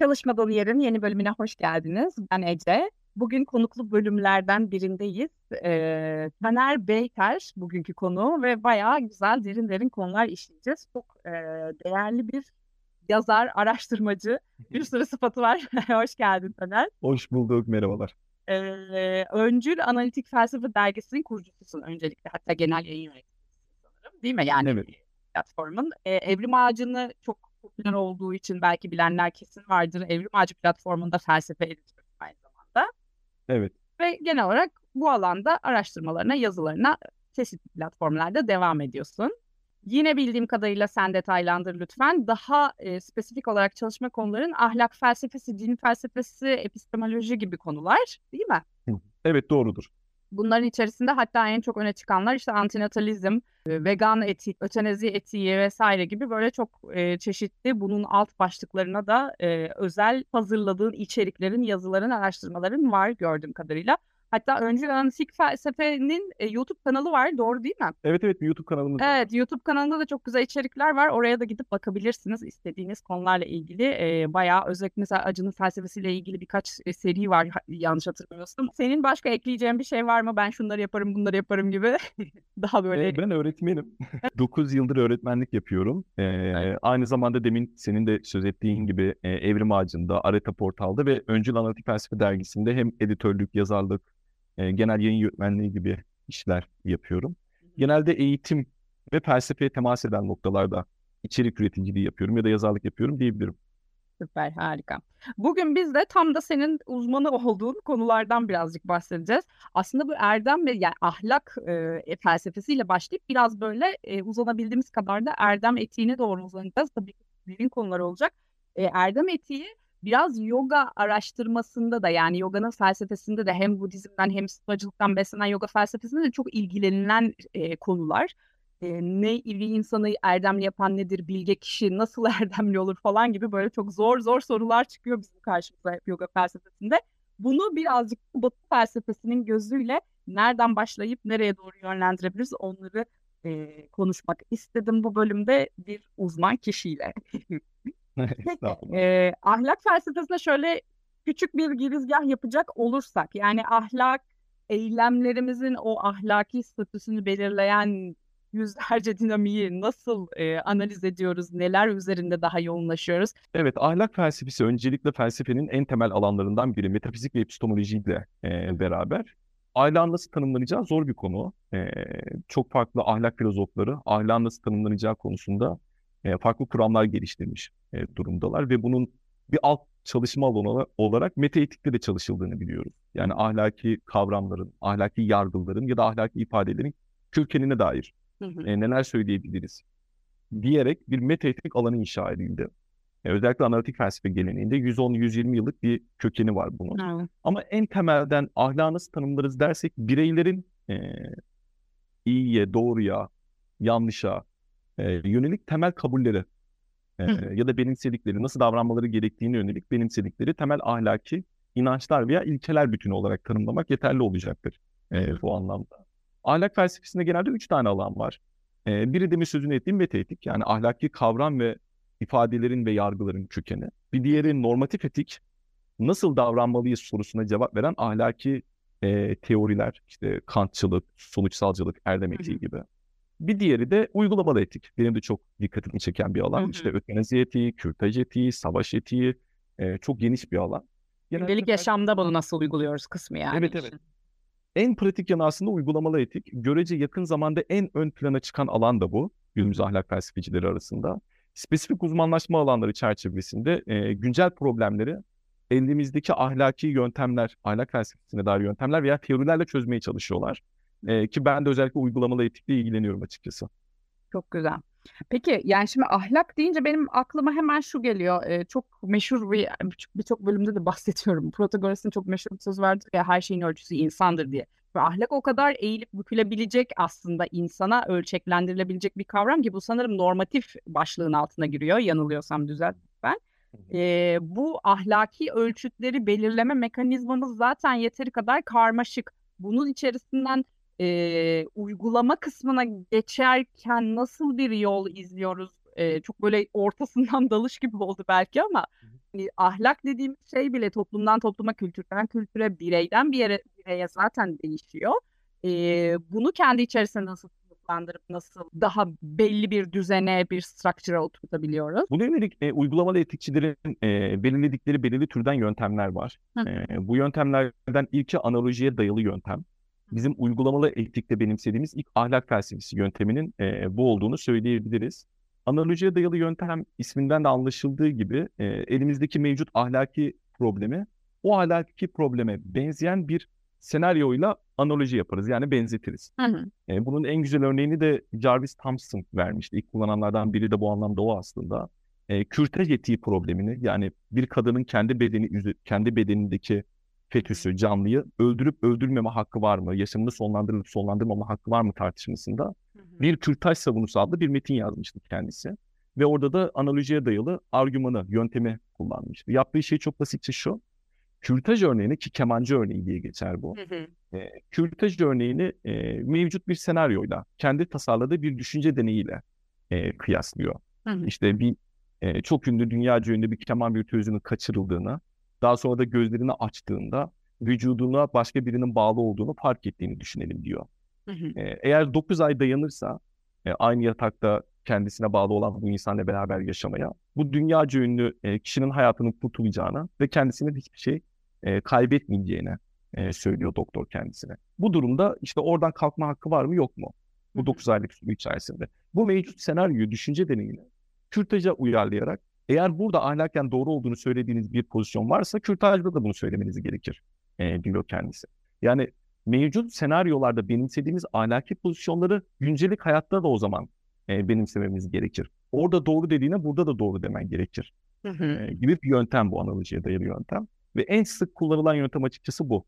Çalışmadığım Yerin yeni bölümüne hoş geldiniz. Ben Ece. Bugün konuklu bölümlerden birindeyiz. Ee, Taner Beyker bugünkü konu ve bayağı güzel derin derin konular işleyeceğiz. Çok e, değerli bir yazar, araştırmacı. Bir sürü sıfatı var. hoş geldin Taner. Hoş bulduk, merhabalar. Ee, Öncül Analitik Felsefe Dergisi'nin kurucususun öncelikle. Hatta genel yayın sanırım. Değil mi? Yani Evet. platformun. Ee, Evrim Ağacı'nı çok popüler olduğu için belki bilenler kesin vardır. Evrim Ağacı platformunda felsefe editörü aynı zamanda. Evet. Ve genel olarak bu alanda araştırmalarına, yazılarına çeşitli platformlarda devam ediyorsun. Yine bildiğim kadarıyla sen detaylandır lütfen. Daha e, spesifik olarak çalışma konuların ahlak felsefesi, din felsefesi, epistemoloji gibi konular değil mi? Evet doğrudur. Bunların içerisinde hatta en çok öne çıkanlar işte antinatalizm, e, vegan etik, ötenezi etiği vesaire gibi böyle çok e, çeşitli bunun alt başlıklarına da e, özel hazırladığın içeriklerin, yazıların, araştırmaların var gördüğüm kadarıyla. Hatta öncü analitik felsefenin e, YouTube kanalı var doğru değil mi? Evet evet bir YouTube kanalımız var. Evet, YouTube kanalında da çok güzel içerikler var. Oraya da gidip bakabilirsiniz istediğiniz konularla ilgili. E, bayağı özellikle mesela acının felsefesiyle ilgili birkaç e, seri var yanlış hatırlamıyorsam. Senin başka ekleyeceğin bir şey var mı? Ben şunları yaparım, bunları yaparım gibi. Daha böyle. Ee, ben öğretmenim. 9 yıldır öğretmenlik yapıyorum. Ee, aynı zamanda demin senin de söz ettiğin gibi e, Evrim Ağacı'nda, Areta Portal'da ve Öncül Analitik Felsefe Dergisi'nde hem editörlük, yazarlık, e, genel yayın yönetmenliği gibi işler yapıyorum. Genelde eğitim ve felsefeye temas eden noktalarda içerik üreticiliği yapıyorum ya da yazarlık yapıyorum diyebilirim. Süper, harika. Bugün biz de tam da senin uzmanı olduğun konulardan birazcık bahsedeceğiz. Aslında bu erdem ve yani ahlak e, felsefesiyle başlayıp biraz böyle e, uzanabildiğimiz kadar da erdem etiğine doğru uzanacağız. Tabii ki derin konular olacak. E, erdem etiği biraz yoga araştırmasında da yani yoganın felsefesinde de hem Budizm'den hem Stoacılıktan beslenen yoga felsefesinde de çok ilgilenilen e, konular e, ne bir insanı erdemli yapan nedir, bilge kişi nasıl erdemli olur falan gibi böyle çok zor zor sorular çıkıyor bizim karşımıza yoga felsefesinde. Bunu birazcık Batı felsefesinin gözüyle nereden başlayıp nereye doğru yönlendirebiliriz onları e, konuşmak istedim bu bölümde bir uzman kişiyle. E, ahlak felsefesine şöyle küçük bir girizgah yapacak olursak yani ahlak eylemlerimizin o ahlaki statüsünü belirleyen yüzlerce dinamiği nasıl e, analiz ediyoruz, neler üzerinde daha yoğunlaşıyoruz? Evet, ahlak felsefesi öncelikle felsefenin en temel alanlarından biri. Metafizik ve epistemolojiyle e, beraber. Ahlakın nasıl tanımlanacağı zor bir konu. E, çok farklı ahlak filozofları ahlakın nasıl tanımlanacağı konusunda e, farklı kuramlar geliştirmiş e, durumdalar ve bunun bir alt çalışma alanı olarak metaetikte de çalışıldığını biliyoruz. Yani ahlaki kavramların, ahlaki yargıların ya da ahlaki ifadelerin kökenine dair Hı hı. e, neler söyleyebiliriz diyerek bir metaetik alanı inşa edildi. E, özellikle analitik felsefe geleneğinde 110-120 yıllık bir kökeni var bunun. Evet. Ama en temelden ahlakı nasıl tanımlarız dersek bireylerin e, iyiye, doğruya, yanlışa e, yönelik temel kabulleri e, ya da benimsedikleri, nasıl davranmaları gerektiğine yönelik benimsedikleri temel ahlaki inançlar veya ilkeler bütünü olarak tanımlamak yeterli olacaktır e, bu anlamda. Ahlak felsefesinde genelde üç tane alan var. E, biri demin sözünü ettiğim metaetik yani ahlaki kavram ve ifadelerin ve yargıların kökeni. Bir diğeri normatif etik, nasıl davranmalıyız sorusuna cevap veren ahlaki e, teoriler, işte Kantçılık, sonuçsalcılık, erdem etiği gibi. Bir diğeri de uygulamalı etik. Benim de çok dikkatimi çeken bir Hı alan. hı. İşte ötenazi etiği, kürtaj etiği, savaş etiği, e, çok geniş bir alan. Genelde Gündelik yaşamda bunu nasıl uyguluyoruz kısmı yani. Evet evet. En pratik yanı aslında uygulamalı etik. Görece yakın zamanda en ön plana çıkan alan da bu. Günümüz ahlak felsefecileri arasında. Spesifik uzmanlaşma alanları çerçevesinde e, güncel problemleri elimizdeki ahlaki yöntemler, ahlak felsefesine dair yöntemler veya teorilerle çözmeye çalışıyorlar. E, ki ben de özellikle uygulamalı etikle ilgileniyorum açıkçası. Çok güzel. Peki yani şimdi ahlak deyince benim aklıma hemen şu geliyor. Ee, çok meşhur bir birçok bölümde de bahsediyorum. Protagoras'ın çok meşhur bir sözü vardır ya her şeyin ölçüsü insandır diye. Ve ahlak o kadar eğilip bükülebilecek aslında insana ölçeklendirilebilecek bir kavram ki bu sanırım normatif başlığın altına giriyor. Yanılıyorsam düzelt lütfen. Ee, bu ahlaki ölçütleri belirleme mekanizmamız zaten yeteri kadar karmaşık. Bunun içerisinden e, uygulama kısmına geçerken nasıl bir yol izliyoruz? E, çok böyle ortasından dalış gibi oldu belki ama hani ahlak dediğimiz şey bile toplumdan topluma, kültürden kültüre, bireyden bir yere bireye zaten değişiyor. E, bunu kendi içerisinde nasıl sınıflandırıp nasıl daha belli bir düzene, bir structure'a oturtabiliyoruz? Buna yönelik e, uygulamalı etikçilerin e, belirledikleri belirli türden yöntemler var. E, bu yöntemlerden ilki analojiye dayalı yöntem. Bizim uygulamalı etikte benimsediğimiz ilk ahlak felsefesi yönteminin e, bu olduğunu söyleyebiliriz. Analojiye dayalı yöntem isminden de anlaşıldığı gibi e, elimizdeki mevcut ahlaki problemi o ahlaki probleme benzeyen bir senaryoyla analoji yaparız. Yani benzetiriz. Hı hı. E, bunun en güzel örneğini de Jarvis Thompson vermişti. İlk kullananlardan biri de bu anlamda o aslında. E, kürtaj etiği problemini yani bir kadının kendi bedeni kendi bedenindeki fetüsü, canlıyı öldürüp öldürmeme hakkı var mı? Yaşamını sonlandırıp sonlandırmama hakkı var mı tartışmasında hı hı. bir kürtaj savunusu adlı bir metin yazmıştı kendisi. Ve orada da analojiye dayalı argümanı, yöntemi kullanmıştı. Yaptığı şey çok basitçe şu. Kürtaj örneğini ki kemancı örneği diye geçer bu. Hı hı. E, kürtaj örneğini e, mevcut bir senaryoyla, kendi tasarladığı bir düşünce deneyiyle e, kıyaslıyor. Hı hı. İşte bir e, çok ünlü, dünyaca ünlü bir keman virtüözünün kaçırıldığını, daha sonra da gözlerini açtığında vücuduna başka birinin bağlı olduğunu fark ettiğini düşünelim diyor. Hı hı. E, eğer 9 ay dayanırsa e, aynı yatakta kendisine bağlı olan bu insanla beraber yaşamaya, bu dünyaca ünlü e, kişinin hayatının kurtulacağını ve kendisine hiçbir şey e, kaybetmeyeceğini e, söylüyor doktor kendisine. Bu durumda işte oradan kalkma hakkı var mı yok mu? Bu 9 aylık süre içerisinde. Bu mevcut senaryoyu, düşünce deneyini kürtaja uyarlayarak eğer burada ahlaken doğru olduğunu söylediğiniz bir pozisyon varsa kürtajda da bunu söylemeniz gerekir e, diyor kendisi. Yani mevcut senaryolarda benimsediğimiz ahlaki pozisyonları güncelik hayatta da o zaman e, benimsememiz gerekir. Orada doğru dediğine burada da doğru demen gerekir. Hı hı. E, gibi bir yöntem bu analojiye dayalı yöntem. Ve en sık kullanılan yöntem açıkçası bu.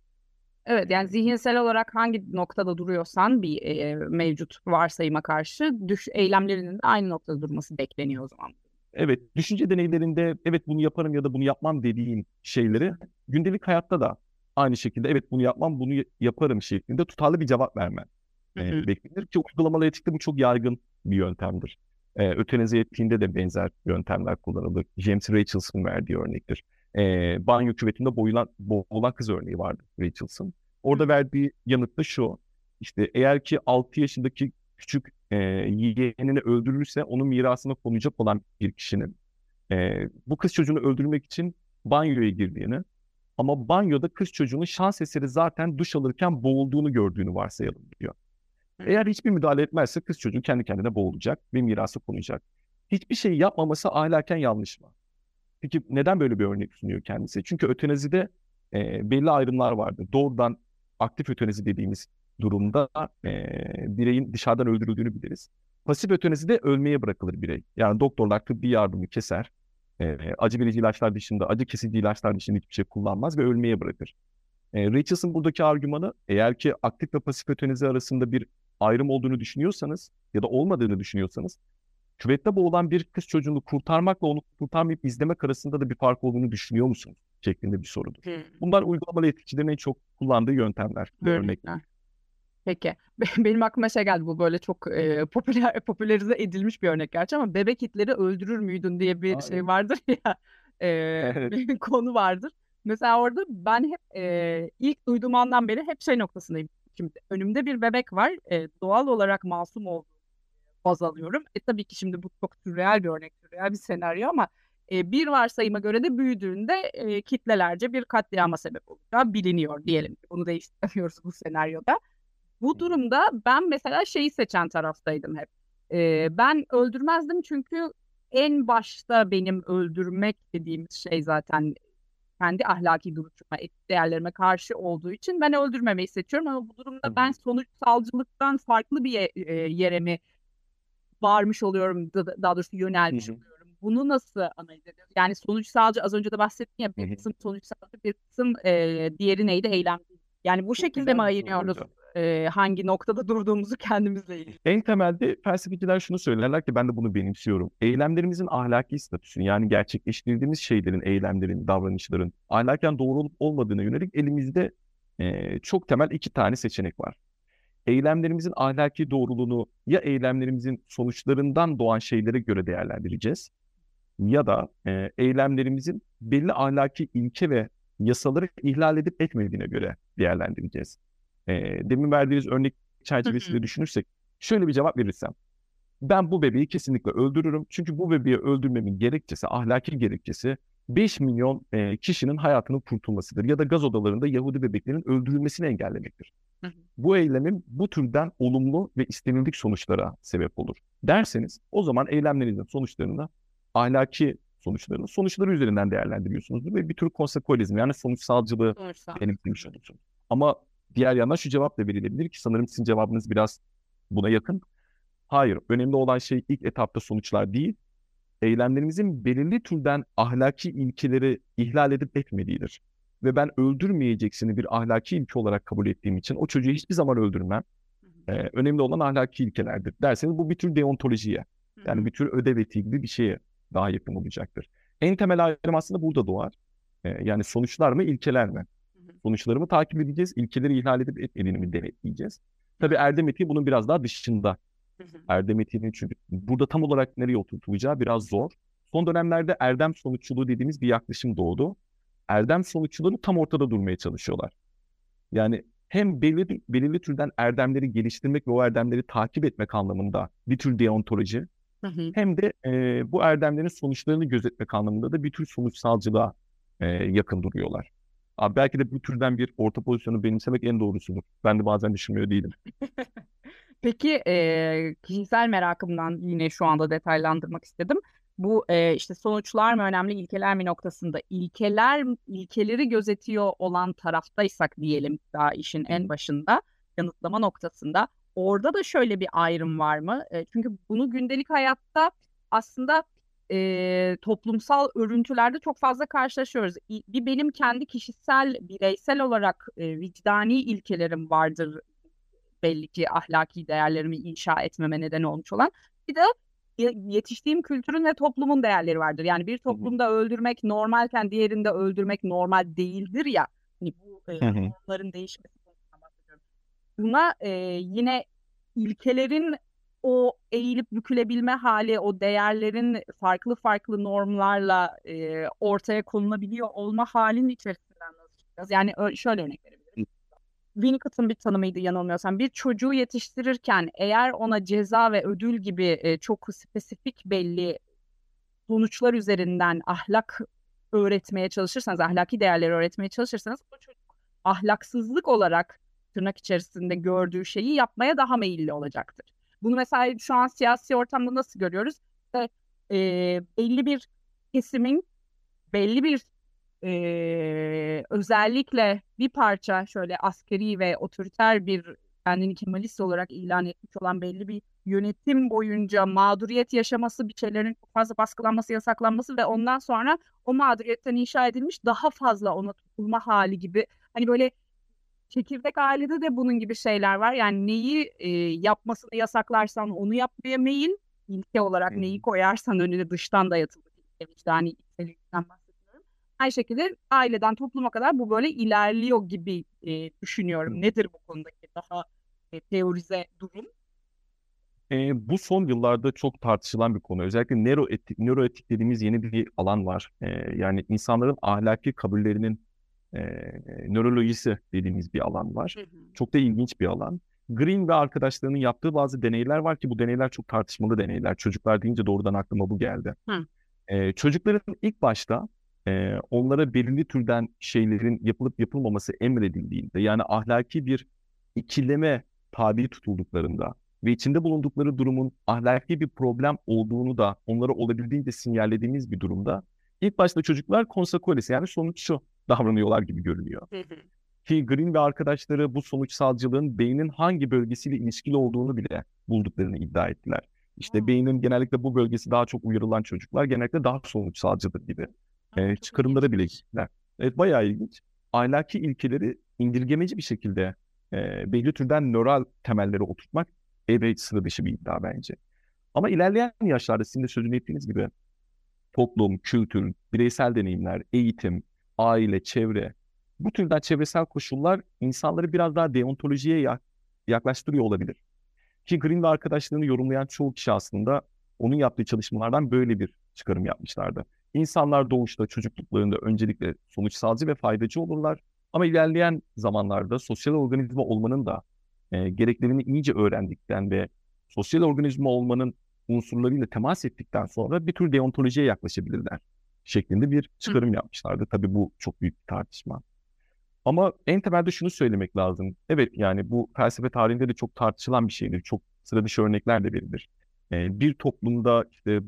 Evet yani zihinsel olarak hangi noktada duruyorsan bir e, mevcut varsayıma karşı düş eylemlerinin de aynı noktada durması bekleniyor o zaman. Evet, düşünce deneylerinde evet bunu yaparım ya da bunu yapmam dediğin şeyleri gündelik hayatta da aynı şekilde evet bunu yapmam, bunu yaparım şeklinde tutarlı bir cevap vermen e, beklenir ki uygulamalı etikte bu çok yaygın bir yöntemdir. E, ötenize ettiğinde de benzer yöntemler kullanılır. James Rachelson verdiği örnektir. E, banyo küvetinde boyulan, boğulan kız örneği vardı Rachelson. Orada verdiği yanıt da şu. İşte eğer ki 6 yaşındaki küçük e, yeğenini öldürürse onun mirasına konacak olan bir kişinin e, bu kız çocuğunu öldürmek için banyoya girdiğini ama banyoda kız çocuğunun şans eseri zaten duş alırken boğulduğunu gördüğünü varsayalım diyor. Eğer hiçbir müdahale etmezse kız çocuğu kendi kendine boğulacak ve mirası konacak. Hiçbir şey yapmaması ahlaken yanlış mı? Peki neden böyle bir örnek sunuyor kendisi? Çünkü ötenazide e, belli ayrımlar vardı. Doğrudan aktif ötenazi dediğimiz durumda e, bireyin dışarıdan öldürüldüğünü biliriz. Pasif ötenazide ölmeye bırakılır birey. Yani doktorlar tıbbi yardımı keser. E, acı verici ilaçlar dışında, acı kesici ilaçlar dışında hiçbir şey kullanmaz ve ölmeye bırakır. E, Rachelson buradaki argümanı eğer ki aktif ve pasif ötenazi arasında bir ayrım olduğunu düşünüyorsanız ya da olmadığını düşünüyorsanız küvette boğulan bir kız çocuğunu kurtarmakla onu kurtarmayıp izlemek arasında da bir fark olduğunu düşünüyor musunuz? şeklinde bir sorudur. Hmm. Bunlar uygulamalı etkicilerin en çok kullandığı yöntemler, örnekler. Peki. Benim aklıma şey geldi bu böyle çok e, popüler popülerize edilmiş bir örnek gerçi ama bebek itleri öldürür müydün diye bir Aynen. şey vardır ya. E, evet. bir konu vardır. Mesela orada ben hep e, ilk duyduğum andan beri hep şey noktasındayım. Şimdi önümde bir bebek var. E, doğal olarak masum olduğunu baz alıyorum. E tabii ki şimdi bu çok sürreal bir örnek, sürreal bir senaryo ama e, bir varsayıma göre de büyüdüğünde e, kitlelerce bir katliama sebep olacağı biliniyor diyelim. Bunu değiştiremiyoruz bu senaryoda. Bu durumda ben mesela şeyi seçen taraftaydım hep. E, ben öldürmezdim çünkü en başta benim öldürmek dediğimiz şey zaten kendi ahlaki duruşuma, etik değerlerime karşı olduğu için ben öldürmemeyi seçiyorum ama bu durumda ben sonuçsalcılıktan farklı bir yere mi varmış oluyorum, daha doğrusu yönelmiş oluyorum. Bunu nasıl analiz ediyorsun? Yani sonuçsalcı az önce de bahsettim ya bir kısım sonuçsalcı bir kısım e, diğeri neydi eylem. Yani bu şekilde mi ayırıyoruz? E, hangi noktada durduğumuzu kendimizle ilgili. En temelde felsefeciler şunu söylerler ki ben de bunu benimsiyorum. Eylemlerimizin ahlaki statüsünü yani gerçekleştirdiğimiz şeylerin, eylemlerin, davranışların ahlaken doğru olup olmadığına yönelik elimizde e, çok temel iki tane seçenek var. eylemlerimizin ahlaki doğruluğunu ya eylemlerimizin sonuçlarından doğan şeylere göre değerlendireceğiz ya da e, eylemlerimizin belli ahlaki ilke ve yasaları ihlal edip etmediğine göre değerlendireceğiz. E, demin verdiğiniz örnek çerçevesinde düşünürsek şöyle bir cevap verirsem ben bu bebeği kesinlikle öldürürüm. Çünkü bu bebeği öldürmemin gerekçesi, ahlaki gerekçesi 5 milyon e, kişinin hayatının kurtulmasıdır. Ya da gaz odalarında Yahudi bebeklerin öldürülmesini engellemektir. Bu eylemin bu türden olumlu ve istenildik sonuçlara sebep olur. Derseniz o zaman eylemlerinizin sonuçlarını ahlaki sonuçlarını sonuçları üzerinden değerlendiriyorsunuz ve bir tür konsekualizm yani sonuçsalcılığı benimsemiş olursunuz. Ama diğer yandan şu cevap da verilebilir ki sanırım sizin cevabınız biraz buna yakın. Hayır, önemli olan şey ilk etapta sonuçlar değil, eylemlerimizin belirli türden ahlaki ilkeleri ihlal edip etmediğidir. Ve ben öldürmeyeceksini bir ahlaki ilke olarak kabul ettiğim için o çocuğu hiçbir zaman öldürmem. Ee, önemli olan ahlaki ilkelerdir. Derseniz bu bir tür deontolojiye, yani bir tür ödev etiği gibi bir şeye daha yakın olacaktır. En temel ayrım aslında burada doğar. Ee, yani sonuçlar mı, ilkeler mi? Sonuçlarımı takip edeceğiz, ilkeleri ihlal edip etmediğini mi denetleyeceğiz? Tabii erdem etiği bunun biraz daha dışında Erdem etiğinin çünkü burada tam olarak nereye oturtulacağı biraz zor. Son dönemlerde erdem sonuççuluğu dediğimiz bir yaklaşım doğdu. Erdem sonuççuları tam ortada durmaya çalışıyorlar. Yani hem belirli, belirli türden erdemleri geliştirmek ve o erdemleri takip etmek anlamında bir tür deontoloji hı hı. hem de e, bu erdemlerin sonuçlarını gözetmek anlamında da bir tür sonuçsalcılığa e, yakın duruyorlar. Abi belki de bu türden bir orta pozisyonu benimsemek en doğrusudur. Ben de bazen düşünmüyor değilim. Peki e, kişisel merakımdan yine şu anda detaylandırmak istedim. Bu e, işte sonuçlar mı önemli, ilkeler mi noktasında ilkeler ilkeleri gözetiyor olan taraftaysak diyelim daha işin en başında yanıtlama noktasında orada da şöyle bir ayrım var mı? E, çünkü bunu gündelik hayatta aslında e, toplumsal örüntülerde çok fazla karşılaşıyoruz. Bir benim kendi kişisel, bireysel olarak e, vicdani ilkelerim vardır belli ki ahlaki değerlerimi inşa etmeme neden olmuş olan. Bir de yetiştiğim kültürün ve toplumun değerleri vardır. Yani bir toplumda öldürmek normalken diğerinde öldürmek normal değildir ya. Hani bu e, normların değişmesi. Buna e, yine ilkelerin o eğilip bükülebilme hali, o değerlerin farklı farklı normlarla e, ortaya konulabiliyor olma halinin içerisinden nasıl çıkacağız? Yani şöyle örnek verebilirim. Winnicott'ın bir tanımıydı yanılmıyorsam. Bir çocuğu yetiştirirken eğer ona ceza ve ödül gibi e, çok spesifik belli sonuçlar üzerinden ahlak öğretmeye çalışırsanız, ahlaki değerleri öğretmeye çalışırsanız o çocuk ahlaksızlık olarak tırnak içerisinde gördüğü şeyi yapmaya daha meyilli olacaktır. Bunu mesela şu an siyasi ortamda nasıl görüyoruz? İşte, e, belli bir kesimin belli bir e, özellikle bir parça şöyle askeri ve otoriter bir kendini Kemalist olarak ilan etmiş olan belli bir yönetim boyunca mağduriyet yaşaması, bir şeylerin çok fazla baskılanması, yasaklanması ve ondan sonra o mağduriyetten inşa edilmiş daha fazla ona tutulma hali gibi. Hani böyle çekirdek ailede de bunun gibi şeyler var. Yani neyi e, yapmasını yasaklarsan onu yapmaya meyil, ilke olarak neyi koyarsan önüne dıştan dayatılır. Vicdani içelikten Aynı şekilde aileden topluma kadar bu böyle ilerliyor gibi e, düşünüyorum. Nedir bu konudaki daha e, teorize durum? E, bu son yıllarda çok tartışılan bir konu. Özellikle nöroetik, nöroetik dediğimiz yeni bir alan var. E, yani insanların ahlaki kabullerinin e, nörolojisi dediğimiz bir alan var. Hı hı. Çok da ilginç bir alan. Green ve arkadaşlarının yaptığı bazı deneyler var ki bu deneyler çok tartışmalı deneyler. Çocuklar deyince doğrudan aklıma bu geldi. Hı. E, çocukların ilk başta e, onlara belirli türden şeylerin yapılıp yapılmaması emredildiğinde yani ahlaki bir ikileme tabi tutulduklarında ve içinde bulundukları durumun ahlaki bir problem olduğunu da onlara olabildiğince sinyallediğimiz bir durumda ilk başta çocuklar konsekolesi yani sonuççu davranıyorlar gibi görünüyor. Ki Green ve arkadaşları bu sonuçsalcılığın beynin hangi bölgesiyle ilişkili olduğunu bile bulduklarını iddia ettiler. İşte beynin genellikle bu bölgesi daha çok uyarılan çocuklar genellikle daha sonuçsalcıdır gibi e, çıkarımları bile gittiler. Evet bayağı ilginç. Ahlaki ilkeleri indirgemeci bir şekilde e, belli türden nöral temelleri oturtmak epey sıra dışı bir iddia bence. Ama ilerleyen yaşlarda sizin de sözünü ettiğiniz gibi toplum, kültür, bireysel deneyimler, eğitim, aile, çevre bu türden çevresel koşullar insanları biraz daha deontolojiye yaklaştırıyor olabilir. Ki Green ve arkadaşlarını yorumlayan çoğu kişi aslında onun yaptığı çalışmalardan böyle bir çıkarım yapmışlardı. İnsanlar doğuşta, çocukluklarında öncelikle sonuçsalcı ve faydacı olurlar. Ama ilerleyen zamanlarda sosyal organizma olmanın da e, gereklerini iyice öğrendikten ve sosyal organizma olmanın unsurlarıyla temas ettikten sonra bir tür deontolojiye yaklaşabilirler şeklinde bir çıkarım Hı. yapmışlardı. Tabii bu çok büyük bir tartışma. Ama en temelde şunu söylemek lazım. Evet yani bu felsefe tarihinde de çok tartışılan bir şeydir. Çok sıra dışı örnekler de verilir. Ee, bir toplumda işte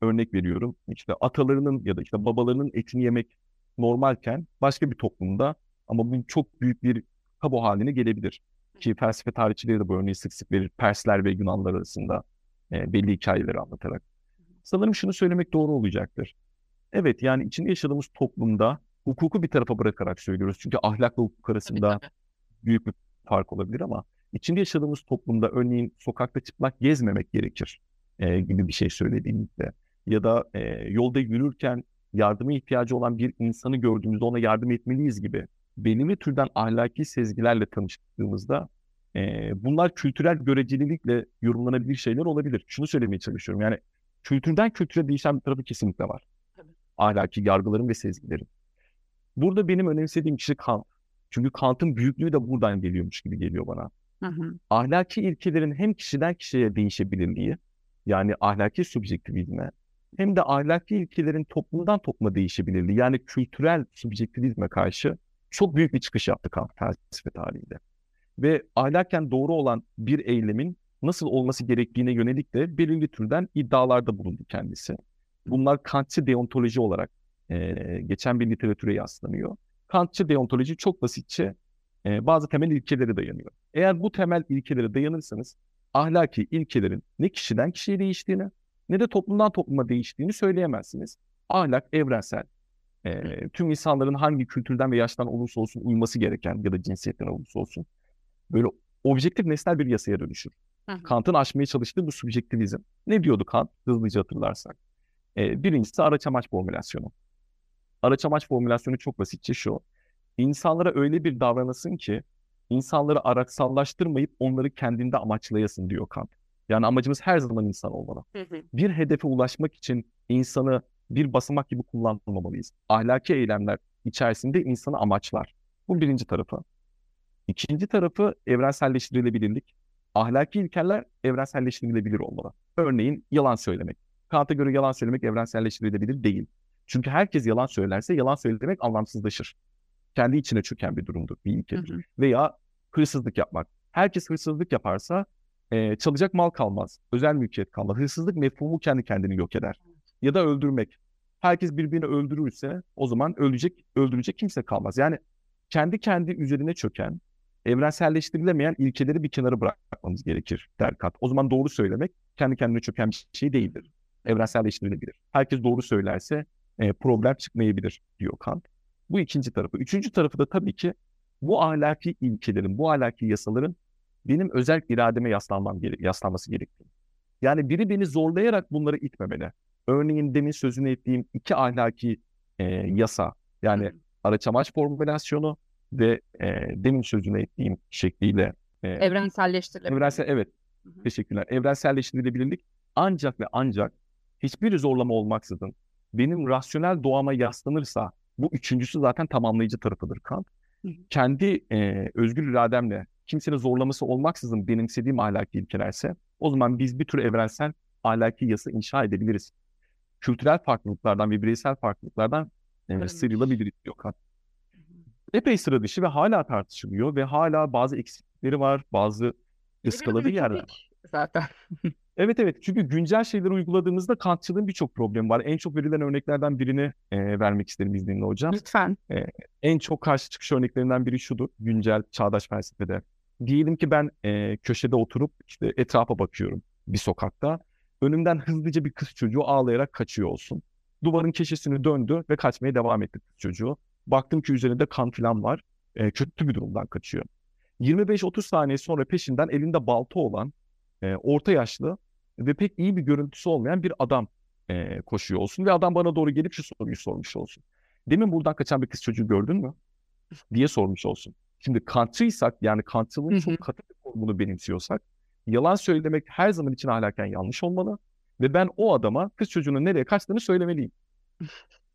örnek veriyorum işte atalarının ya da işte babalarının etini yemek normalken başka bir toplumda ama bu çok büyük bir tabu haline gelebilir. Ki felsefe tarihçileri de bu örneği sık sık verir. Persler ve Yunanlar arasında e, belli hikayeleri anlatarak. Sanırım şunu söylemek doğru olacaktır. Evet yani içinde yaşadığımız toplumda hukuku bir tarafa bırakarak söylüyoruz. Çünkü ahlakla hukuk arasında büyük bir fark olabilir ama içinde yaşadığımız toplumda örneğin sokakta çıplak gezmemek gerekir e, gibi bir şey söylediğimizde ya da e, yolda yürürken yardıma ihtiyacı olan bir insanı gördüğümüzde ona yardım etmeliyiz gibi belirli türden ahlaki sezgilerle tanıştığımızda e, bunlar kültürel görecelilikle yorumlanabilir şeyler olabilir. Şunu söylemeye çalışıyorum yani kültürden kültüre değişen bir tarafı kesinlikle var. Ahlaki yargıların ve sezgilerin. Burada benim önemsediğim kişi Kant. Çünkü Kant'ın büyüklüğü de buradan geliyormuş gibi geliyor bana. Hı hı. Ahlaki ilkelerin hem kişiden kişiye değişebilirliği, yani ahlaki subjektivizme, hem de ahlaki ilkelerin toplumdan topluma değişebilirliği, yani kültürel subjektivizme karşı çok büyük bir çıkış yaptı Kant felsefe tarihinde. Ve ahlaken doğru olan bir eylemin nasıl olması gerektiğine yönelik de belirli türden iddialarda bulundu kendisi. Bunlar Kantçı deontoloji olarak e, geçen bir literatüre yaslanıyor. Kantçı deontoloji çok basitçe e, bazı temel ilkelere dayanıyor. Eğer bu temel ilkelere dayanırsanız ahlaki ilkelerin ne kişiden kişiye değiştiğini ne de toplumdan topluma değiştiğini söyleyemezsiniz. Ahlak evrensel. E, tüm insanların hangi kültürden ve yaştan olursa olsun uyması gereken ya da cinsiyetten olursa olsun böyle objektif nesnel bir yasaya dönüşür. Kant'ın aşmaya çalıştığı bu subjektivizm. Ne diyordu Kant? Hızlıca hatırlarsak. E, birincisi araç amaç formülasyonu. Araç amaç formülasyonu çok basitçe şu. İnsanlara öyle bir davranasın ki insanları araçsallaştırmayıp onları kendinde amaçlayasın diyor Kant. Yani amacımız her zaman insan olmalı. Bir hedefe ulaşmak için insanı bir basamak gibi kullanmamalıyız. Ahlaki eylemler içerisinde insanı amaçlar. Bu birinci tarafı. İkinci tarafı evrenselleştirilebilirlik. Ahlaki ilkeler evrenselleştirilebilir olmalı. Örneğin yalan söylemek. Kant'a göre yalan söylemek evrenselleştirilebilir değil. Çünkü herkes yalan söylerse yalan söylemek anlamsızlaşır. Kendi içine çöken bir durumdur, bir ilkedir. Veya hırsızlık yapmak. Herkes hırsızlık yaparsa e, çalacak mal kalmaz, özel mülkiyet kalmaz. Hırsızlık mefhumu kendi kendini yok eder. Ya da öldürmek. Herkes birbirini öldürürse o zaman ölecek, öldürecek kimse kalmaz. Yani kendi kendi üzerine çöken, evrenselleştirilemeyen ilkeleri bir kenara bırakmamız gerekir der Kant. O zaman doğru söylemek kendi kendine çöken bir şey değildir. Evrenselleştirilebilir. Herkes doğru söylerse e, problem çıkmayabilir diyor Kant. Bu ikinci tarafı. Üçüncü tarafı da tabii ki bu ahlaki ilkelerin, bu ahlaki yasaların benim özel irademe yaslanmam gere yaslanması gerektiği. Yani biri beni zorlayarak bunları itmemeli. Örneğin demin sözünü ettiğim iki ahlaki e, yasa yani araç amaç formülasyonu ve e, demin sözünü ettiğim şekliyle e, evrenselleştirilebilir. Evrensel, evet. Hı-hı. Teşekkürler. Evrenselleştirilebilirlik ancak ve ancak hiçbir zorlama olmaksızın benim rasyonel doğama yaslanırsa bu üçüncüsü zaten tamamlayıcı tarafıdır Kant. Kendi e, özgür irademle kimsenin zorlaması olmaksızın benimsediğim ahlaki ilkelerse o zaman biz bir tür evrensel ahlaki yasa inşa edebiliriz. Kültürel farklılıklardan ve bireysel farklılıklardan e, sıyrılabiliriz diyor Kant. Epey sıra dışı ve hala tartışılıyor ve hala bazı eksikleri var, bazı ıskaladığı yerler var. Zaten. Evet evet çünkü güncel şeyleri uyguladığımızda Kantçılığın birçok problemi var. En çok verilen örneklerden birini e, vermek isterim izninle hocam. Lütfen. E, en çok karşı çıkış örneklerinden biri şudur güncel çağdaş felsefede. Diyelim ki ben e, köşede oturup işte etrafa bakıyorum bir sokakta. Önümden hızlıca bir kız çocuğu ağlayarak kaçıyor olsun. Duvarın köşesini döndü ve kaçmaya devam etti kız çocuğu. Baktım ki üzerinde kan falan var. E, kötü bir durumdan kaçıyor. 25-30 saniye sonra peşinden elinde balta olan e, orta yaşlı ve pek iyi bir görüntüsü olmayan bir adam e, koşuyor olsun ve adam bana doğru gelip şu soruyu sormuş olsun. Demin buradan kaçan bir kız çocuğu gördün mü? diye sormuş olsun. Şimdi Kantçıysak yani Kantçılığın çok katı bir bunu benimsiyorsak yalan söylemek her zaman için ahlaken yanlış olmalı ve ben o adama kız çocuğunun nereye kaçtığını söylemeliyim.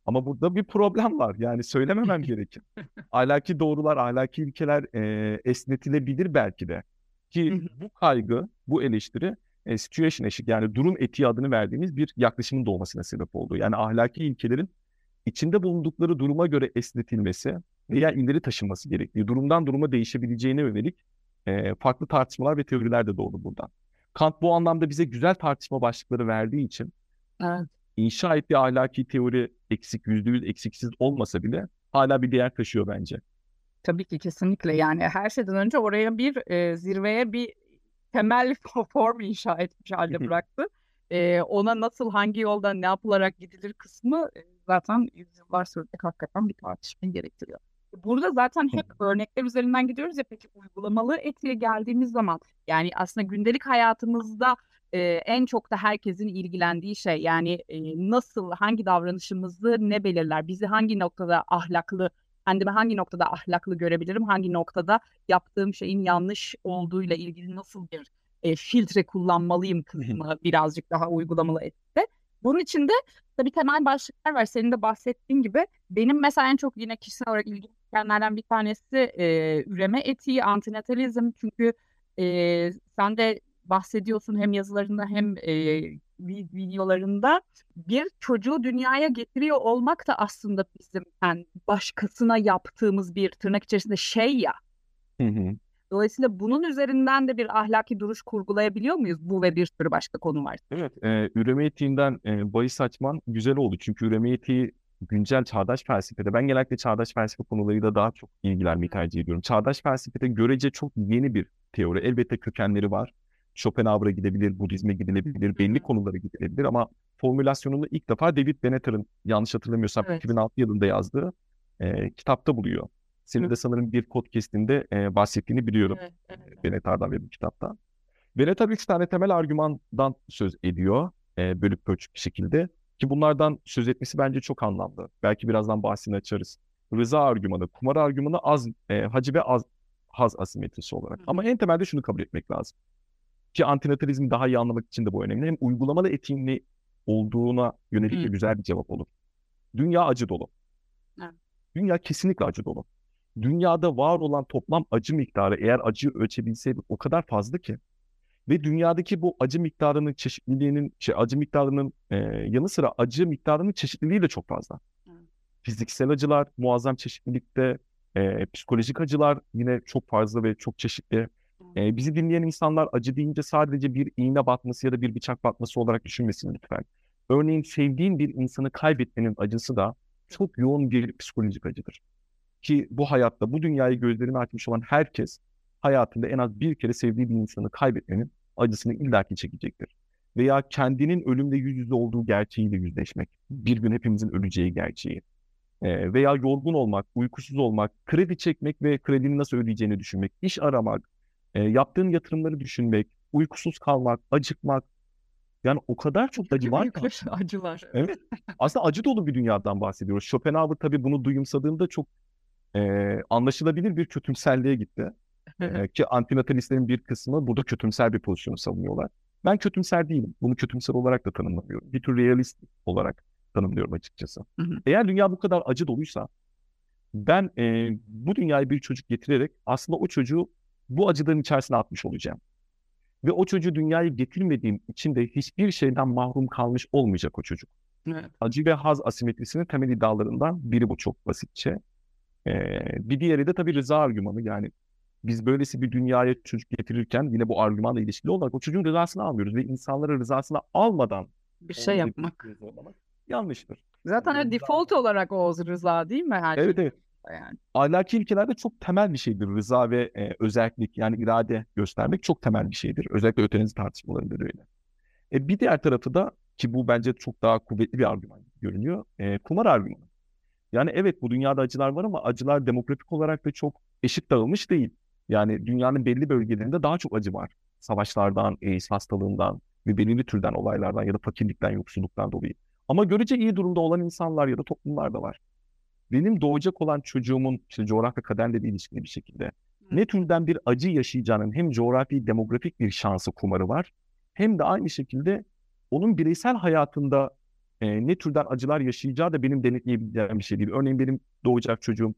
Ama burada bir problem var. Yani söylememem gerekir. Ahlaki doğrular, ahlaki ilkeler e, esnetilebilir belki de. Ki bu kaygı, bu eleştiri e, situation eşik yani durum etiği adını verdiğimiz bir yaklaşımın doğmasına sebep oldu. Yani ahlaki ilkelerin içinde bulundukları duruma göre esnetilmesi veya ileri taşınması gerektiği, durumdan duruma değişebileceğine yönelik e, farklı tartışmalar ve teoriler de doğdu buradan. Kant bu anlamda bize güzel tartışma başlıkları verdiği için Evet. inşa ettiği ahlaki teori eksik, yüzde yüz eksiksiz olmasa bile hala bir değer taşıyor bence. Tabii ki kesinlikle yani her şeyden önce oraya bir e, zirveye bir temel form inşa etmiş halde bıraktı. E, ona nasıl hangi yoldan ne yapılarak gidilir kısmı e, zaten yüzyıllar sürecek hakikaten bir tartışmayı gerektiriyor. Burada zaten hep örnekler üzerinden gidiyoruz ya peki uygulamalı etiğe geldiğimiz zaman yani aslında gündelik hayatımızda e, en çok da herkesin ilgilendiği şey yani e, nasıl hangi davranışımızı ne belirler bizi hangi noktada ahlaklı kendimi hangi noktada ahlaklı görebilirim hangi noktada yaptığım şeyin yanlış olduğuyla ilgili nasıl bir e, filtre kullanmalıyım kısmı birazcık daha uygulamalı etikte. Bunun için de tabii temel başlıklar var. Senin de bahsettiğin gibi benim mesela en çok yine kişisel olarak ilgimi çekenlerden bir tanesi e, üreme etiği, antinatalizm. Çünkü e, sen de bahsediyorsun hem yazılarında hem e, videolarında bir çocuğu dünyaya getiriyor olmak da aslında bizim yani başkasına yaptığımız bir tırnak içerisinde şey ya. Hı hı. Dolayısıyla bunun üzerinden de bir ahlaki duruş kurgulayabiliyor muyuz? Bu ve bir sürü başka konu var. Evet, e, üreme etiğinden e, bahis açman güzel oldu. Çünkü üreme etiği güncel çağdaş felsefede, ben genellikle çağdaş felsefe konularıyla daha çok ilgilenmeyi tercih ediyorum. Çağdaş felsefede görece çok yeni bir teori. Elbette kökenleri var. Schopenhauer'a gidebilir, Budizm'e gidilebilir, belli konulara gidilebilir ama formülasyonunu ilk defa David Benetter'ın yanlış hatırlamıyorsam Evet. 2006 yılında yazdığı e, kitapta buluyor. Senin Hı. de sanırım bir podcast'inde e, bahsettiğini biliyorum. Evet, evet. Benetter'dan ve bu kitapta. Benetter üç tane temel argümandan söz ediyor e, bölük pörçük bir şekilde. Ki bunlardan söz etmesi bence çok anlamlı. Belki birazdan bahsini açarız. Rıza argümanı, kumar argümanı, az, e, hacı ve az, haz asimetrisi olarak. Hı. Ama en temelde şunu kabul etmek lazım. Ki antinatalizmi daha iyi anlamak için de bu önemli. Hem uygulamalı ne olduğuna yönelik de güzel bir cevap olur. Dünya acı dolu. Evet. Dünya kesinlikle acı dolu. Dünyada var olan toplam acı miktarı eğer acıyı ölçebilseydik o kadar fazla ki ve dünyadaki bu acı miktarının çeşitliliğinin şey, acı miktarının e, yanı sıra acı miktarının çeşitliliği de çok fazla. Evet. Fiziksel acılar muazzam çeşitlilikte, e, psikolojik acılar yine çok fazla ve çok çeşitli. E, bizi dinleyen insanlar acı deyince sadece bir iğne batması ya da bir bıçak batması olarak düşünmesin lütfen. Örneğin sevdiğin bir insanı kaybetmenin acısı da çok yoğun bir psikolojik acıdır. Ki bu hayatta, bu dünyayı gözlerini açmış olan herkes hayatında en az bir kere sevdiği bir insanı kaybetmenin acısını illaki çekecektir. Veya kendinin ölümle yüz yüze olduğu gerçeğiyle yüzleşmek. Bir gün hepimizin öleceği gerçeği. Ee, veya yorgun olmak, uykusuz olmak, kredi çekmek ve kredinin nasıl ödeyeceğini düşünmek, iş aramak, e, yaptığın yatırımları düşünmek, uykusuz kalmak, acıkmak. Yani o kadar çok acı var ki acılar. Evet. Aslında acı dolu bir dünyadan bahsediyoruz. Schopenhauer tabii bunu duyumsadığında çok e, anlaşılabilir bir kötümserliğe gitti. E, ki antinatalistlerin bir kısmı burada kötümser bir pozisyonu savunuyorlar. Ben kötümser değilim. Bunu kötümser olarak da tanımlamıyorum. Bir tür realist olarak tanımlıyorum açıkçası. Hı hı. Eğer dünya bu kadar acı doluysa ben e, bu dünyaya bir çocuk getirerek aslında o çocuğu bu acıların içerisine atmış olacağım. Ve o çocuğu dünyaya getirmediğim için de hiçbir şeyden mahrum kalmış olmayacak o çocuk. Evet. Acı ve haz asimetrisinin temel iddialarından biri bu çok basitçe. Ee, bir diğeri de tabii rıza argümanı yani biz böylesi bir dünyaya çocuk getirirken yine bu argümanla ilişkili olarak o çocuğun rızasını almıyoruz ve insanlara rızasını almadan Bir şey yapmak. yanlıştır. Zaten Yani default olarak o rıza değil mi her Evet şey? evet. Yani. Ahlaki ilkelerde çok temel bir şeydir. Rıza ve e, özellik yani irade göstermek çok temel bir şeydir. Özellikle öteniz tartışmalarında da öyle. E, bir diğer tarafı da ki bu bence çok daha kuvvetli bir argüman görünüyor. E, kumar argümanı. Yani evet bu dünyada acılar var ama acılar demografik olarak da çok eşit dağılmış değil. Yani dünyanın belli bölgelerinde daha çok acı var. Savaşlardan, AIDS hastalığından ve belirli türden olaylardan ya da fakirlikten, yoksulluktan dolayı. Ama görece iyi durumda olan insanlar ya da toplumlar da var. Benim doğacak olan çocuğumun işte coğrafya kaderle de ilişkili bir şekilde Ne türden bir acı yaşayacağının hem coğrafi demografik bir şansı kumarı var hem de aynı şekilde onun bireysel hayatında e, ne türden acılar yaşayacağı da benim denetleyebileceğim bir şey değil. Örneğin benim doğacak çocuğum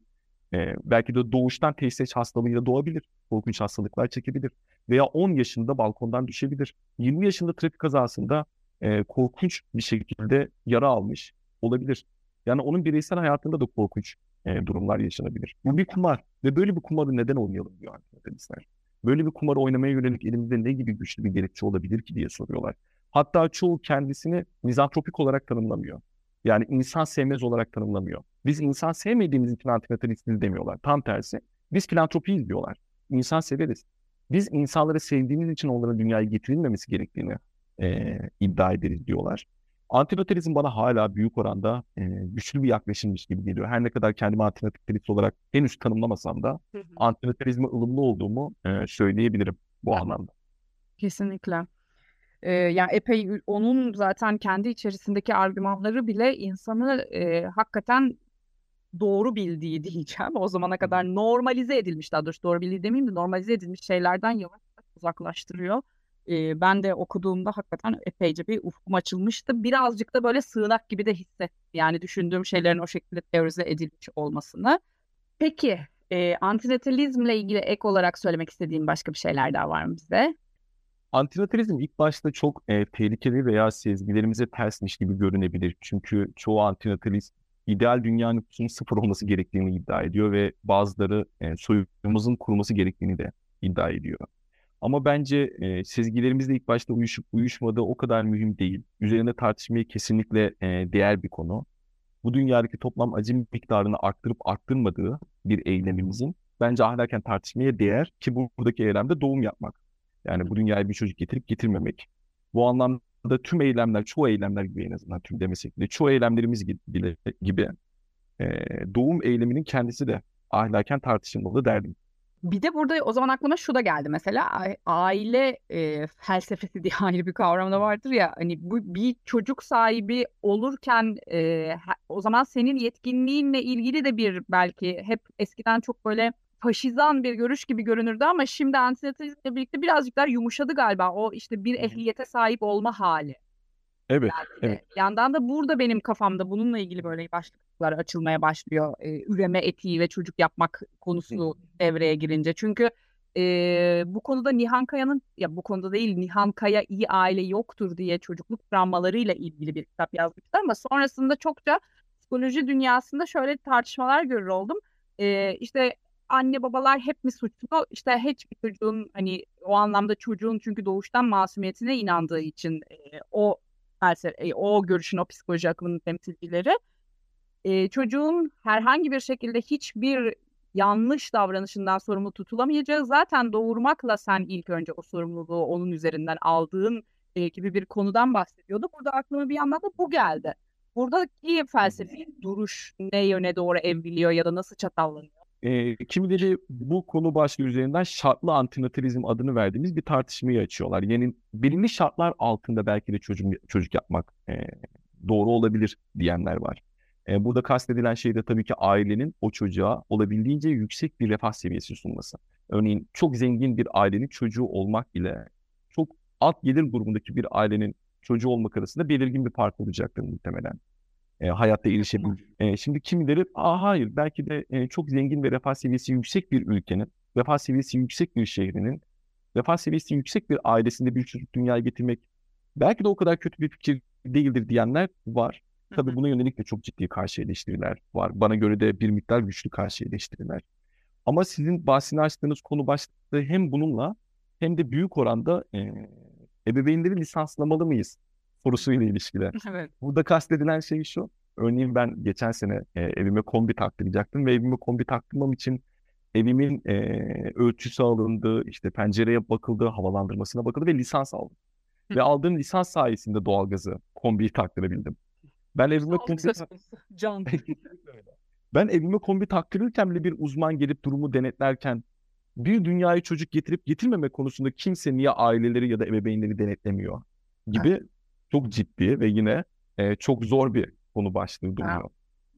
e, belki de doğuştan TSH hastalığıyla doğabilir. Korkunç hastalıklar çekebilir. Veya 10 yaşında balkondan düşebilir. 20 yaşında trafik kazasında e, korkunç bir şekilde yara almış olabilir. Yani onun bireysel hayatında da korkunç e, durumlar yaşanabilir. Bu bir kumar ve böyle bir kumarı neden oynayalım diyor arkadaşlar. Böyle bir kumarı oynamaya yönelik elimizde ne gibi güçlü bir gerekçe olabilir ki diye soruyorlar. Hatta çoğu kendisini mizantropik olarak tanımlamıyor. Yani insan sevmez olarak tanımlamıyor. Biz insan sevmediğimiz için antinatalistiz demiyorlar. Tam tersi. Biz filantropiyiz diyorlar. İnsan severiz. Biz insanları sevdiğimiz için onların dünyaya getirilmemesi gerektiğini e, iddia ederiz diyorlar. Antinatalist bana hala büyük oranda e, güçlü bir yaklaşımmış gibi geliyor. Her ne kadar kendimi antinatalist olarak henüz tanımlamasam da antinatalizme ılımlı olduğumu e, söyleyebilirim bu anlamda. Kesinlikle. Ee, yani epey onun zaten kendi içerisindeki argümanları bile insanı e, hakikaten doğru bildiği diyeceğim. O zamana kadar normalize edilmiş daha doğrusu doğru bildiği demeyeyim de normalize edilmiş şeylerden yavaş yavaş uzaklaştırıyor. Ee, ben de okuduğumda hakikaten epeyce bir ufkum açılmıştı. Birazcık da böyle sığınak gibi de hissettim. Yani düşündüğüm şeylerin o şekilde teorize edilmiş olmasını. Peki e, antinatalizmle ilgili ek olarak söylemek istediğim başka bir şeyler daha var mı bize? Antinatalizm ilk başta çok e, tehlikeli veya sezgilerimize tersmiş gibi görünebilir. Çünkü çoğu antinatalist ideal dünya nüfusunun sıfır olması gerektiğini iddia ediyor ve bazıları e, soyumuzun kurulması gerektiğini de iddia ediyor. Ama bence e, sezgilerimizle ilk başta uyuşup uyuşmadığı o kadar mühim değil. Üzerinde tartışmaya kesinlikle e, değer bir konu. Bu dünyadaki toplam acı miktarını arttırıp arttırmadığı bir eylemimizin bence ahlaken tartışmaya değer ki buradaki eylemde doğum yapmak. Yani bu dünyaya bir çocuk getirip getirmemek. Bu anlamda tüm eylemler, çoğu eylemler gibi en azından tüm demesek de çoğu eylemlerimiz gibi, gibi e, doğum eyleminin kendisi de ahlaken tartışılmalı derdim. Bir de burada o zaman aklıma şu da geldi mesela aile e, felsefesi diye ayrı bir kavram da vardır ya hani bu bir çocuk sahibi olurken e, o zaman senin yetkinliğinle ilgili de bir belki hep eskiden çok böyle faşizan bir görüş gibi görünürdü ama şimdi antinatalizmle birlikte birazcık daha yumuşadı galiba o işte bir ehliyete sahip olma hali. Evet, evet. Yandan da burada benim kafamda bununla ilgili böyle başlıklar açılmaya başlıyor. Ee, üreme etiği ve çocuk yapmak konusu devreye girince. Çünkü e, bu konuda Nihan Kaya'nın ya bu konuda değil Nihan Kaya iyi aile yoktur diye çocukluk travmalarıyla ilgili bir kitap yazmıştı ama sonrasında çokça psikoloji dünyasında şöyle tartışmalar görür oldum. Ee, işte anne babalar hep mi suçlu? İşte hiçbir çocuğun hani o anlamda çocuğun çünkü doğuştan masumiyetine inandığı için e, o felsefe, o görüşün, o psikoloji akımının temsilcileri e, çocuğun herhangi bir şekilde hiçbir yanlış davranışından sorumlu tutulamayacağı zaten doğurmakla sen ilk önce o sorumluluğu onun üzerinden aldığın e, gibi bir konudan bahsediyordu. Burada aklıma bir yandan da bu geldi. Buradaki felsefi duruş ne yöne doğru evriliyor ya da nasıl çatallanıyor? E, kimileri bu konu başlığı üzerinden şartlı antinatalizm adını verdiğimiz bir tartışmayı açıyorlar. Yani belirli şartlar altında belki de çocuk, çocuk yapmak e, doğru olabilir diyenler var. E, burada kastedilen şey de tabii ki ailenin o çocuğa olabildiğince yüksek bir refah seviyesi sunması. Örneğin çok zengin bir ailenin çocuğu olmak ile çok alt gelir grubundaki bir ailenin çocuğu olmak arasında belirgin bir fark olacaktır muhtemelen e, hayatta erişebilir. E, şimdi kimileri Aa, hayır belki de e, çok zengin ve refah seviyesi yüksek bir ülkenin, refah seviyesi yüksek bir şehrinin, refah seviyesi yüksek bir ailesinde bir çocuk dünyaya getirmek belki de o kadar kötü bir fikir değildir diyenler var. Tabii buna yönelik de çok ciddi karşı eleştiriler var. Bana göre de bir miktar güçlü karşı eleştiriler. Ama sizin bahsini açtığınız konu başlığı hem bununla hem de büyük oranda e, ebeveynleri lisanslamalı mıyız sorusuyla ilişkili. Evet. Burada kastedilen şey şu. Örneğin ben geçen sene e, evime kombi taktıracaktım ve evime kombi taktırmam için evimin e, ölçüsü alındı, işte pencereye bakıldı, havalandırmasına bakıldı ve lisans aldım. ve aldığım lisans sayesinde doğalgazı kombiyi taktırabildim. Ben evime kombi Can. ben evime kombi taktırırken bile bir uzman gelip durumu denetlerken bir dünyaya çocuk getirip getirmeme konusunda kimse niye aileleri ya da ebeveynleri denetlemiyor gibi çok ciddi ve yine e, çok zor bir konu başlığı duruyor.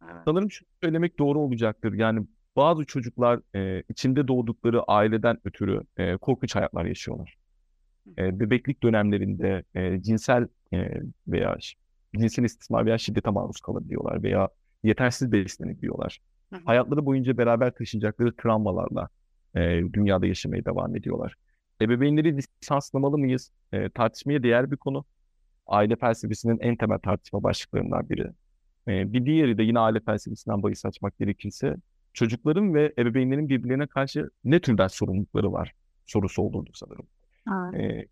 Evet. Sanırım şunu söylemek doğru olacaktır. Yani bazı çocuklar e, içinde doğdukları aileden ötürü e, korkunç hayatlar yaşıyorlar. E, bebeklik dönemlerinde e, cinsel e, veya cinsel istismar veya şiddete maruz kalabiliyorlar veya yetersiz beslenebiliyorlar. Hayatları boyunca beraber taşıyacakları travmalarla e, dünyada yaşamaya devam ediyorlar. Ebeveynleri lisanslamalı mıyız? E, tartışmaya değer bir konu. Aile felsefesinin en temel tartışma başlıklarından biri. E, bir diğeri de yine aile felsefesinden bahis açmak gerekirse çocukların ve ebeveynlerin birbirlerine karşı ne türden sorumlulukları var sorusu olurdu sanırım. E,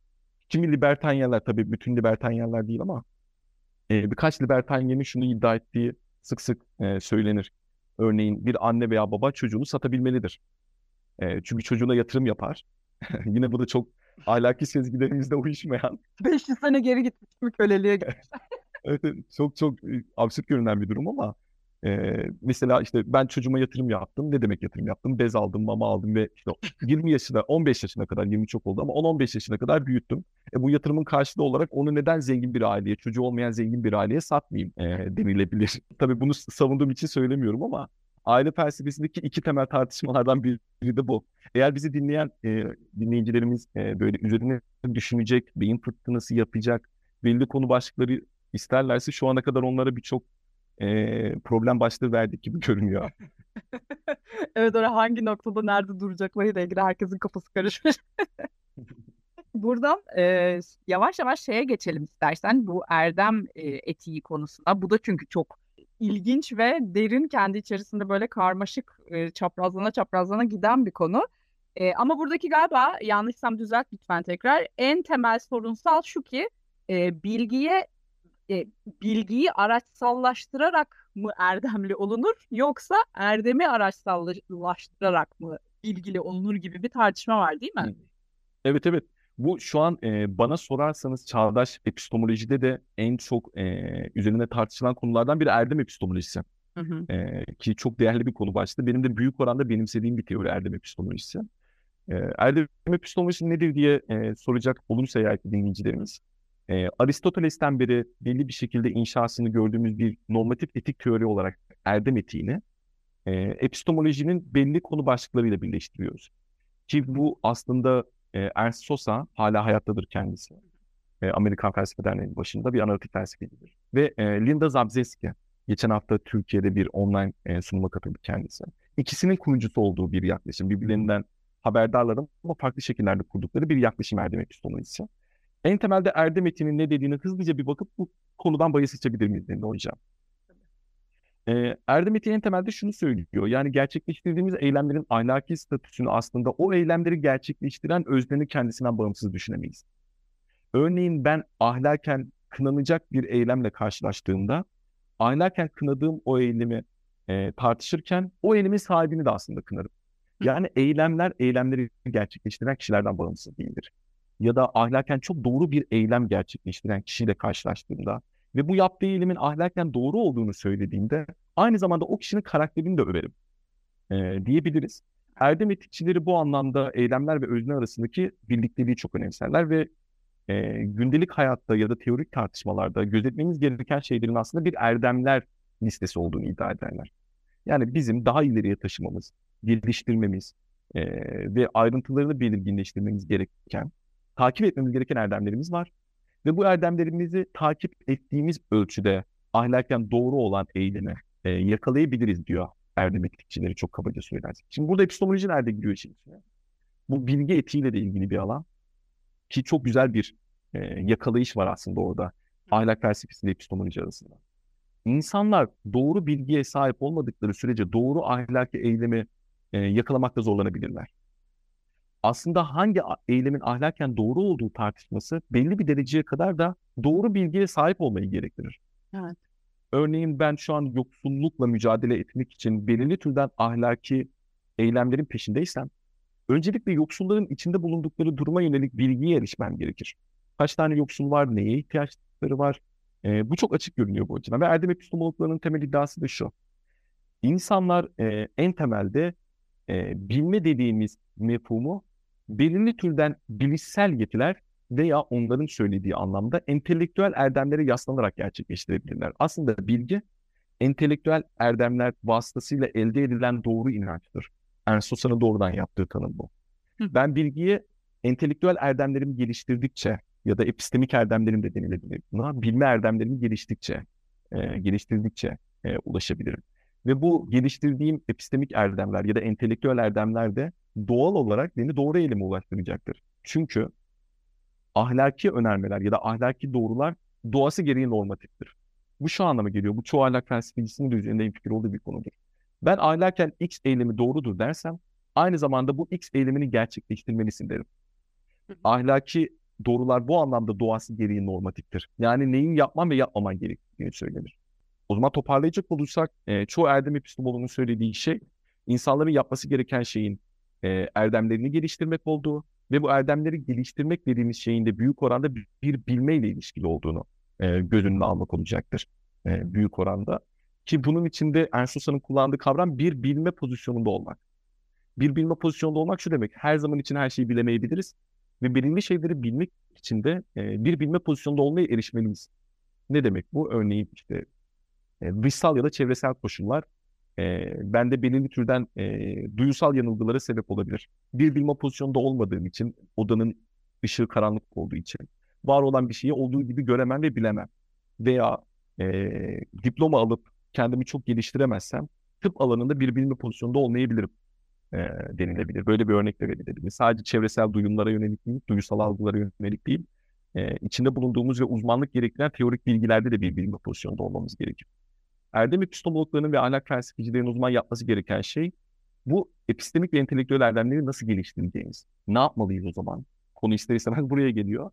kimi libertanyalar tabii bütün libertanyalar değil ama e, birkaç libertanyenin şunu iddia ettiği sık sık e, söylenir. Örneğin bir anne veya baba çocuğunu satabilmelidir. E, çünkü çocuğuna yatırım yapar. Yine bu da çok ahlaki sezgilerimizde uyuşmayan. 500 sene geri gitmiş mi köleliğe gitmiş. evet, çok çok absürt görünen bir durum ama ee, mesela işte ben çocuğuma yatırım yaptım. Ne demek yatırım yaptım? Bez aldım, mama aldım ve işte 20 yaşına, 15 yaşına kadar, 20 çok oldu ama 10-15 yaşına kadar büyüttüm. E, bu yatırımın karşılığı olarak onu neden zengin bir aileye, çocuğu olmayan zengin bir aileye satmayayım e, denilebilir. Tabii bunu savunduğum için söylemiyorum ama aile felsefesindeki iki temel tartışmalardan biri de bu. Eğer bizi dinleyen e, dinleyicilerimiz e, böyle üzerine düşünecek, beyin fırtınası yapacak, belli konu başlıkları isterlerse şu ana kadar onlara birçok e, problem başlığı verdik gibi görünüyor. evet öyle hangi noktada nerede duracaklarıyla ilgili herkesin kafası karışmış. Buradan e, yavaş yavaş şeye geçelim istersen bu erdem e, etiği konusunda. Bu da çünkü çok ilginç ve derin kendi içerisinde böyle karmaşık e, çaprazlana çaprazlana giden bir konu. E, ama buradaki galiba yanlışsam düzelt lütfen tekrar. En temel sorunsal şu ki e, bilgiye e, bilgiyi araçsallaştırarak mı erdemli olunur yoksa erdemi araçsallaştırarak mı bilgili olunur gibi bir tartışma var değil mi? Evet evet. Bu şu an e, bana sorarsanız çağdaş epistemolojide de en çok e, üzerine tartışılan konulardan biri erdem epistemolojisi. Hı hı. E, ki çok değerli bir konu başlığı. Benim de büyük oranda benimsediğim bir teori erdem epistemolojisi. E, erdem epistemolojisi nedir diye e, soracak olursa eğer dinleyicilerimiz. E, Aristoteles'ten beri belli bir şekilde inşasını gördüğümüz bir normatif etik teori olarak erdem etiğini e, epistemolojinin belli konu başlıklarıyla birleştiriyoruz. Ki bu aslında e, Ernst Sosa hala hayattadır kendisi. E, Amerikan Felsefe Derneği'nin başında bir analitik felsefecidir. Ve e, Linda Zabzeski, geçen hafta Türkiye'de bir online e, sunuma katıldı kendisi. İkisinin kurucusu olduğu bir yaklaşım. Birbirlerinden haberdarlar ama farklı şekillerde kurdukları bir yaklaşım erdem epistemolojisi. En temelde erdem etiğinin ne dediğini hızlıca bir bakıp bu konudan bahis açabilir miyiz Linda Hocam? Ee, erdem en temelde şunu söylüyor. Yani gerçekleştirdiğimiz eylemlerin ahlaki statüsünü aslında o eylemleri gerçekleştiren öznenin kendisinden bağımsız düşünemeyiz. Örneğin ben ahlaken kınanacak bir eylemle karşılaştığımda ahlaken kınadığım o eylemi e, tartışırken o eylemin sahibini de aslında kınarım. Yani eylemler eylemleri gerçekleştiren kişilerden bağımsız değildir ya da ahlaken çok doğru bir eylem gerçekleştiren kişiyle karşılaştığında ve bu yaptığı eylemin ahlaken doğru olduğunu söylediğinde aynı zamanda o kişinin karakterini de överim e, diyebiliriz. Erdem etikçileri bu anlamda eylemler ve özne arasındaki birlikteliği çok önemserler ve e, gündelik hayatta ya da teorik tartışmalarda gözetmemiz gereken şeylerin aslında bir erdemler listesi olduğunu iddia ederler. Yani bizim daha ileriye taşımamız, geliştirmemiz e, ve ayrıntılarını belirginleştirmemiz gereken takip etmemiz gereken erdemlerimiz var. Ve bu erdemlerimizi takip ettiğimiz ölçüde ahlaken doğru olan eylemi e, yakalayabiliriz diyor erdem etikçileri çok kabaca söylersek. Şimdi burada epistemoloji nerede giriyor işin içine? Bu bilgi etiğiyle de ilgili bir alan. Ki çok güzel bir e, yakalayış var aslında orada. Ahlak felsefesiyle epistemoloji arasında. İnsanlar doğru bilgiye sahip olmadıkları sürece doğru ahlaki eylemi e, yakalamakta zorlanabilirler aslında hangi eylemin ahlaken doğru olduğu tartışması belli bir dereceye kadar da doğru bilgiye sahip olmayı gerektirir. Evet. Örneğin ben şu an yoksullukla mücadele etmek için belirli türden ahlaki eylemlerin peşindeysem, öncelikle yoksulların içinde bulundukları duruma yönelik bilgiye erişmem gerekir. Kaç tane yoksul var, neye ihtiyaçları var? E, bu çok açık görünüyor bu açıdan. Ve erdem epistemologlarının temel iddiası da şu. İnsanlar e, en temelde e, bilme dediğimiz mefhumu belirli türden bilişsel yetiler veya onların söylediği anlamda entelektüel erdemlere yaslanarak gerçekleştirebilirler. Aslında bilgi entelektüel erdemler vasıtasıyla elde edilen doğru inançtır. Ernst Sosan'ın doğrudan yaptığı tanım bu. Hı. Ben bilgiye entelektüel erdemlerimi geliştirdikçe ya da epistemik erdemlerim de denilebilir buna. Bilme erdemlerimi geliştikçe, e, geliştirdikçe e, ulaşabilirim. Ve bu geliştirdiğim epistemik erdemler ya da entelektüel erdemler de doğal olarak beni doğru eğilime ulaştıracaktır. Çünkü ahlaki önermeler ya da ahlaki doğrular doğası gereği normatiftir. Bu şu anlama geliyor. Bu çoğu ahlak felsefecisinin de üzerinde fikir olduğu bir konudur. Ben ahlaken X eylemi doğrudur dersem aynı zamanda bu X eylemini gerçekleştirmelisin derim. Ahlaki doğrular bu anlamda doğası gereği normatiftir. Yani neyin yapman ve yapmaman gerektiğini söylenir. O zaman toparlayacak olursak e, çoğu erdem epistemoloğunun söylediği şey insanların yapması gereken şeyin e, erdemlerini geliştirmek olduğu ve bu erdemleri geliştirmek dediğimiz şeyin de büyük oranda bir, bir bilmeyle ilişkili olduğunu e, göz önüne almak olacaktır. E, büyük oranda. Ki bunun içinde Ernst kullandığı kavram bir bilme pozisyonunda olmak. Bir bilme pozisyonunda olmak şu demek. Her zaman için her şeyi bilemeyebiliriz. Ve belirli şeyleri bilmek için de e, bir bilme pozisyonunda olmaya erişmeliyiz. Ne demek bu? Örneğin işte e, dışsal ya da çevresel koşullar e, bende belirli türden e, duyusal yanılgılara sebep olabilir. Bir bilme pozisyonunda olmadığım için, odanın ışığı karanlık olduğu için, var olan bir şeyi olduğu gibi göremem ve bilemem. Veya e, diploma alıp kendimi çok geliştiremezsem, tıp alanında bir bilme pozisyonunda olmayabilirim e, denilebilir. Böyle bir örnek de verilebilir. Sadece çevresel duyumlara yönelik değil, duyusal algılara yönelik değil, e, içinde bulunduğumuz ve uzmanlık gerektiren teorik bilgilerde de bir bilme pozisyonunda olmamız gerekir. Erdem epistemologlarının ve ahlak felsefecilerin uzman yapması gereken şey bu epistemik ve entelektüel erdemleri nasıl geliştireceğimiz. Ne yapmalıyız o zaman? Konu ister istemez buraya geliyor.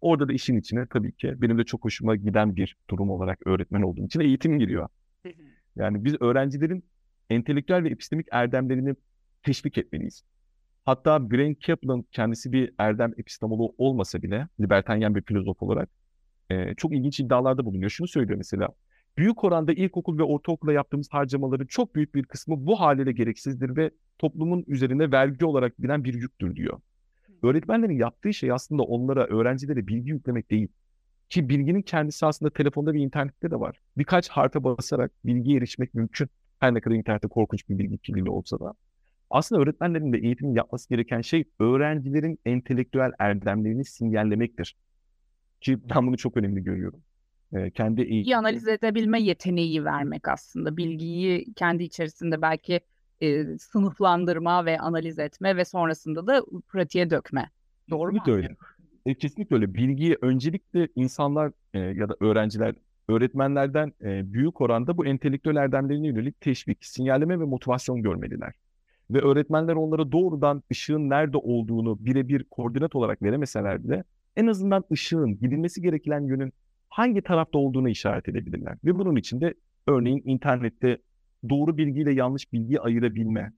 Orada da işin içine tabii ki benim de çok hoşuma giden bir durum olarak öğretmen olduğum için eğitim giriyor. Yani biz öğrencilerin entelektüel ve epistemik erdemlerini teşvik etmeliyiz. Hatta Brian Kaplan kendisi bir erdem epistemoloğu olmasa bile libertaryen bir filozof olarak e, çok ilginç iddialarda bulunuyor. Şunu söylüyor mesela büyük oranda ilkokul ve ortaokulda yaptığımız harcamaların çok büyük bir kısmı bu haliyle gereksizdir ve toplumun üzerine vergi olarak bilen bir yüktür diyor. Öğretmenlerin yaptığı şey aslında onlara, öğrencilere bilgi yüklemek değil. Ki bilginin kendisi aslında telefonda ve internette de var. Birkaç harfe basarak bilgiye erişmek mümkün. Her ne kadar internette korkunç bir bilgi kirliliği olsa da. Aslında öğretmenlerin de eğitimin yapması gereken şey öğrencilerin entelektüel erdemlerini sinyallemektir. Ki ben bunu çok önemli görüyorum kendi iyi analiz edebilme yeteneği vermek aslında. Bilgiyi kendi içerisinde belki e, sınıflandırma ve analiz etme ve sonrasında da pratiğe dökme. Doğru mu? öyle. E, kesinlikle öyle. Bilgiyi öncelikle insanlar e, ya da öğrenciler öğretmenlerden e, büyük oranda bu entelektüel erdemlerine yönelik teşvik, sinyalleme ve motivasyon görmeliler. Ve öğretmenler onlara doğrudan ışığın nerede olduğunu birebir koordinat olarak veremeseler bile en azından ışığın gidilmesi gereken yönün hangi tarafta olduğunu işaret edebilirler. Ve bunun için de örneğin internette doğru bilgiyle yanlış bilgiyi ayırabilme,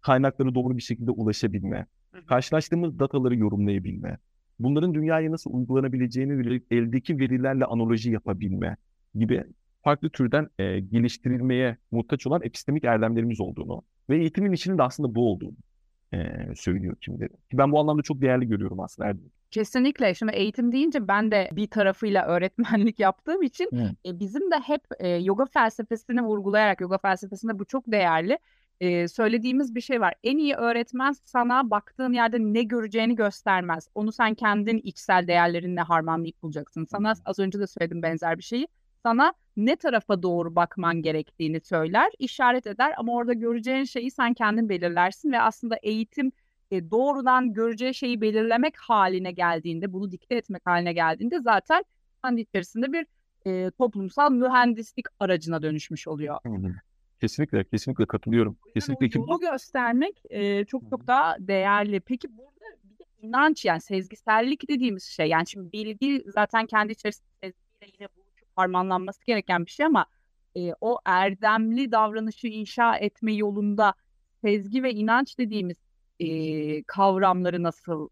kaynakları doğru bir şekilde ulaşabilme, karşılaştığımız dataları yorumlayabilme, bunların dünyaya nasıl uygulanabileceğini yönelik eldeki verilerle analoji yapabilme gibi farklı türden e, geliştirilmeye muhtaç olan epistemik erdemlerimiz olduğunu ve eğitimin içinin de aslında bu olduğunu e, söylüyor kimleri. Ki ben bu anlamda çok değerli görüyorum aslında erdemi. Kesinlikle. Şimdi eğitim deyince ben de bir tarafıyla öğretmenlik yaptığım için e, bizim de hep e, yoga felsefesini vurgulayarak, yoga felsefesinde bu çok değerli. E, söylediğimiz bir şey var. En iyi öğretmen sana baktığın yerde ne göreceğini göstermez. Onu sen kendin içsel değerlerinle harmanlayıp bulacaksın. Sana az önce de söyledim benzer bir şeyi. Sana ne tarafa doğru bakman gerektiğini söyler, işaret eder ama orada göreceğin şeyi sen kendin belirlersin ve aslında eğitim e, doğrudan göreceği şeyi belirlemek haline geldiğinde, bunu dikte etmek haline geldiğinde zaten kendi içerisinde bir e, toplumsal mühendislik aracına dönüşmüş oluyor. Kesinlikle, kesinlikle katılıyorum. Kesinlikle ki bu göstermek e, çok çok daha değerli. Peki burada bir de inanç yani sezgisellik dediğimiz şey yani şimdi bilgi zaten kendi içerisinde sezgiyle yine bu harmanlanması gereken bir şey ama e, o erdemli davranışı inşa etme yolunda sezgi ve inanç dediğimiz e, kavramları nasıl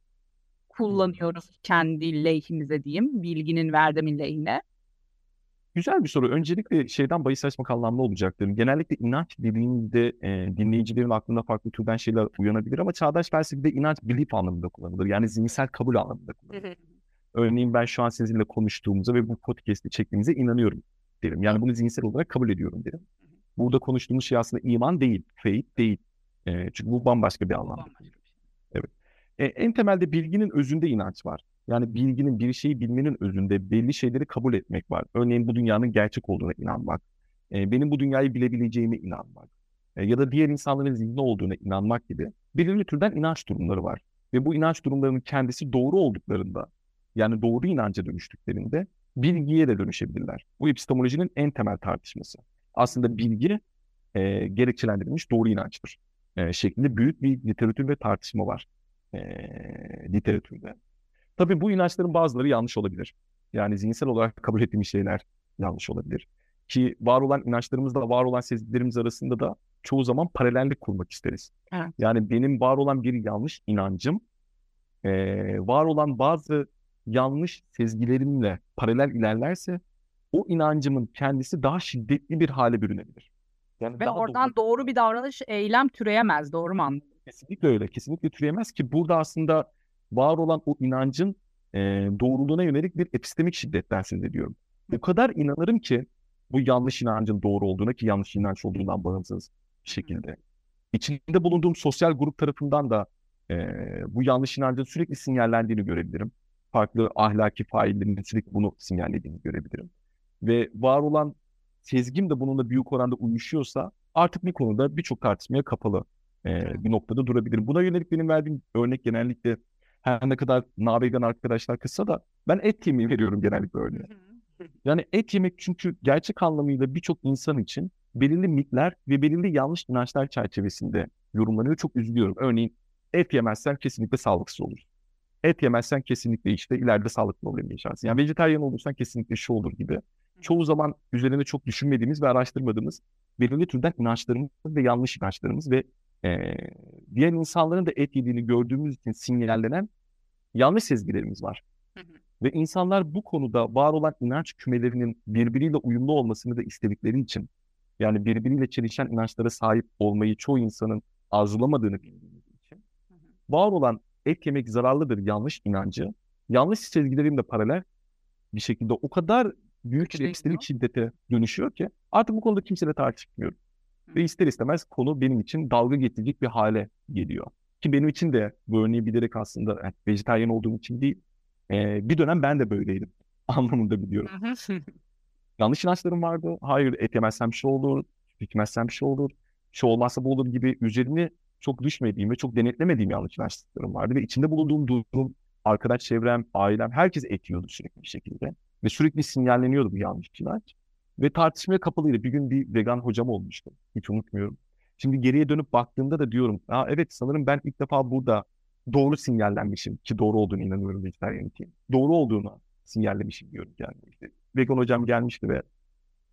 kullanıyoruz kendi lehimize diyeyim, bilginin verdemin lehine? Güzel bir soru. Öncelikle şeyden bahis açmak anlamlı olacaktır. Genellikle inanç dediğimizde e, dinleyicilerin aklında farklı türden şeyler uyanabilir ama çağdaş felsefede inanç belief anlamında kullanılır. Yani zihinsel kabul anlamında kullanılır. Örneğin ben şu an sizinle konuştuğumuza ve bu podcast'i çektiğimize inanıyorum. derim. Yani bunu zihinsel olarak kabul ediyorum derim. Burada konuştuğumuz şey aslında iman değil, faith değil. E, çünkü bu bambaşka bir anlam. Evet. E, en temelde bilginin özünde inanç var. Yani bilginin bir şeyi bilmenin özünde belli şeyleri kabul etmek var. Örneğin bu dünyanın gerçek olduğuna inanmak. E, benim bu dünyayı bilebileceğime inanmak. E, ya da diğer insanların zihni olduğuna inanmak gibi belirli türden inanç durumları var. Ve bu inanç durumlarının kendisi doğru olduklarında, yani doğru inanca dönüştüklerinde bilgiye de dönüşebilirler. Bu epistemolojinin en temel tartışması. Aslında bilgi e, gerekçelendirilmiş doğru inançtır e, şeklinde büyük bir literatür ve tartışma var e, literatürde. Tabii bu inançların bazıları yanlış olabilir. Yani zihinsel olarak kabul ettiğimiz şeyler yanlış olabilir. Ki var olan inançlarımızla var olan sezgilerimiz arasında da çoğu zaman paralellik kurmak isteriz. Evet. Yani benim var olan bir yanlış inancım e, var olan bazı yanlış sezgilerimle paralel ilerlerse o inancımın kendisi daha şiddetli bir hale bürünebilir. Yani Ve oradan doğru... doğru bir davranış, eylem türeyemez. Doğru mu anladım? Kesinlikle öyle. Kesinlikle türeyemez ki burada aslında var olan o inancın e, doğruluğuna yönelik bir epistemik şiddetten söz ediyorum. O kadar inanırım ki bu yanlış inancın doğru olduğuna ki yanlış inanç olduğundan bağımsız bir şekilde. İçinde bulunduğum sosyal grup tarafından da e, bu yanlış inancın sürekli sinyallendiğini görebilirim. Farklı ahlaki faillerin sürekli bunu sinyallediğini görebilirim. Ve var olan sezgim de bununla büyük oranda uyuşuyorsa artık bir konuda birçok tartışmaya kapalı e, bir noktada durabilirim. Buna yönelik benim verdiğim örnek genellikle her ne kadar navegan arkadaşlar kısa da ben et yemeği veriyorum genellikle örneği. Yani et yemek çünkü gerçek anlamıyla birçok insan için belirli mitler ve belirli yanlış inançlar çerçevesinde yorumlanıyor. Çok üzülüyorum. Örneğin et yemezsen kesinlikle sağlıksız olur. Et yemezsen kesinlikle işte ileride sağlıklı problem yaşarsın. Yani vejetaryen olursan kesinlikle şu olur gibi. Çoğu zaman üzerine çok düşünmediğimiz ve araştırmadığımız belirli türden inançlarımız ve yanlış inançlarımız ve e, diğer insanların da et yediğini gördüğümüz için sinyallenen yanlış sezgilerimiz var. Ve insanlar bu konuda var olan inanç kümelerinin birbiriyle uyumlu olmasını da istedikleri için yani birbiriyle çelişen inançlara sahip olmayı çoğu insanın arzulamadığını bildiğimiz için var olan et yemek zararlıdır yanlış inancı yanlış sezgilerimle paralel bir şekilde o kadar büyük bir epistelik şiddete dönüşüyor ki artık bu konuda kimseyle tartışmıyorum. Ve ister istemez konu benim için dalga getirecek bir hale geliyor. Ki benim için de bu örneği bilerek aslında yani vejetaryen olduğum için değil, e, bir dönem ben de böyleydim anlamında biliyorum. Yanlış inançlarım vardı. Hayır et yemezsem şey olur, bitmezsem bir şey olur, şu olmazsa bu olur gibi üzerine çok düşmediğim ve çok denetlemediğim yanlış inançlarım vardı. Ve içinde bulunduğum durum, arkadaş çevrem, ailem, herkes et yiyordu sürekli bir şekilde. Ve sürekli sinyalleniyordu bu yanlış inanç. Ve tartışmaya kapalıydı. Bir gün bir vegan hocam olmuştu. Hiç unutmuyorum. Şimdi geriye dönüp baktığımda da diyorum, Aa, evet sanırım ben ilk defa burada doğru sinyallenmişim ki doğru olduğunu inanıyorum vejetaryen için. Doğru olduğunu sinyallemişim diyorum yani. İşte vegan hocam gelmişti ve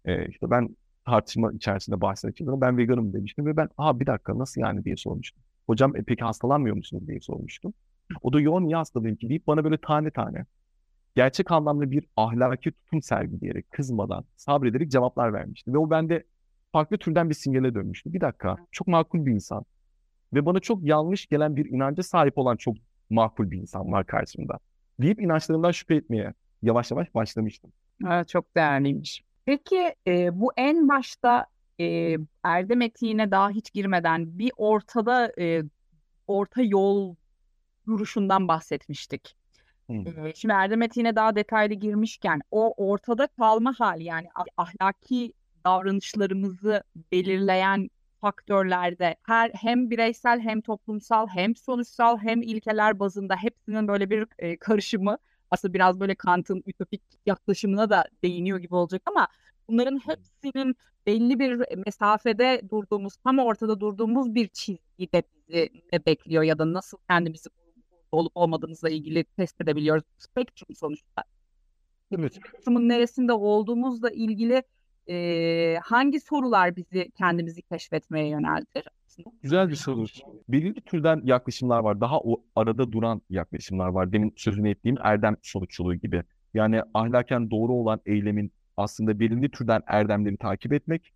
e, işte ben tartışma içerisinde bahsine. Ben veganım demiştim ve ben aa bir dakika nasıl yani diye sormuştum. Hocam e, peki hastalanmıyor musunuz diye sormuştum. O da yoğun niye hastalıyım ki deyip bana böyle tane tane gerçek anlamda bir ahlaki tutum sergileyerek, kızmadan, sabrederek cevaplar vermişti. Ve o bende farklı türden bir sinyale dönmüştü. Bir dakika, çok makul bir insan. Ve bana çok yanlış gelen bir inanca sahip olan çok makul bir insan var karşımda. Deyip inançlarımdan şüphe etmeye yavaş yavaş başlamıştım. Evet, çok değerliymiş. Peki e, bu en başta e, erdem etiğine daha hiç girmeden bir ortada e, orta yol duruşundan bahsetmiştik. Hmm. Şimdi Erdem Etiğine daha detaylı girmişken o ortada kalma hali yani ahlaki davranışlarımızı belirleyen faktörlerde her hem bireysel hem toplumsal hem sonuçsal hem ilkeler bazında hepsinin böyle bir e, karışımı aslında biraz böyle Kant'ın ütopik yaklaşımına da değiniyor gibi olacak ama bunların hepsinin belli bir mesafede durduğumuz, tam ortada durduğumuz bir çizgide bizi ne bekliyor ya da nasıl kendimizi olup olmadığımızla ilgili test edebiliyoruz. Spektrum sonuçta. Evet. Spektrumun neresinde olduğumuzla ilgili e, hangi sorular bizi kendimizi keşfetmeye yöneltir? Güzel bir soru. Belirli türden yaklaşımlar var. Daha o arada duran yaklaşımlar var. Demin sözünü ettiğim erdem sonuççuluğu gibi. Yani ahlaken doğru olan eylemin aslında belirli türden erdemleri takip etmek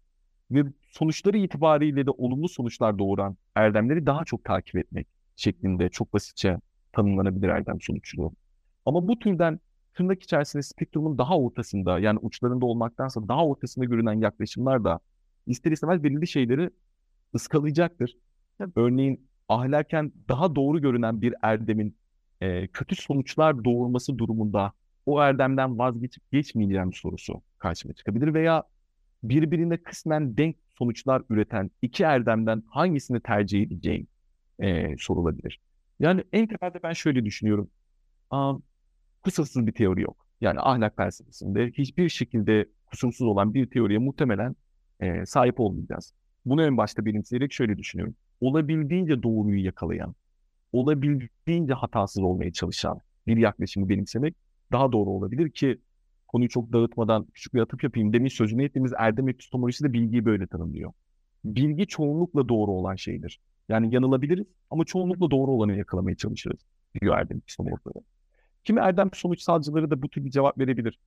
ve sonuçları itibariyle de olumlu sonuçlar doğuran erdemleri daha çok takip etmek şeklinde çok basitçe tanımlanabilir erdem sonuççuluğu. Ama bu türden tırnak içerisinde spektrumun daha ortasında yani uçlarında olmaktansa daha ortasında görünen yaklaşımlar da ister istemez belirli şeyleri ıskalayacaktır. Tabii. Örneğin ahlaken daha doğru görünen bir erdemin e, kötü sonuçlar doğurması durumunda o erdemden vazgeçip geçmeyeceğim sorusu karşıma çıkabilir veya birbirine kısmen denk sonuçlar üreten iki erdemden hangisini tercih edeceğim e, sorulabilir. Yani en temelde ben şöyle düşünüyorum. Aa, kusursuz bir teori yok. Yani ahlak felsefesinde hiçbir şekilde kusursuz olan bir teoriye muhtemelen e, sahip olmayacağız. Bunu en başta benimseyerek şöyle düşünüyorum. Olabildiğince doğruyu yakalayan, olabildiğince hatasız olmaya çalışan bir yaklaşımı benimsemek daha doğru olabilir ki konuyu çok dağıtmadan küçük bir atıp yapayım. Demin sözünü ettiğimiz erdem epistemolojisi de bilgiyi böyle tanımlıyor. Bilgi çoğunlukla doğru olan şeydir. Yani yanılabiliriz ama çoğunlukla doğru olanı yakalamaya çalışırız diyor erdem epistemologları. Kimi erdem sonuçsalcıları da bu tür bir cevap verebilir.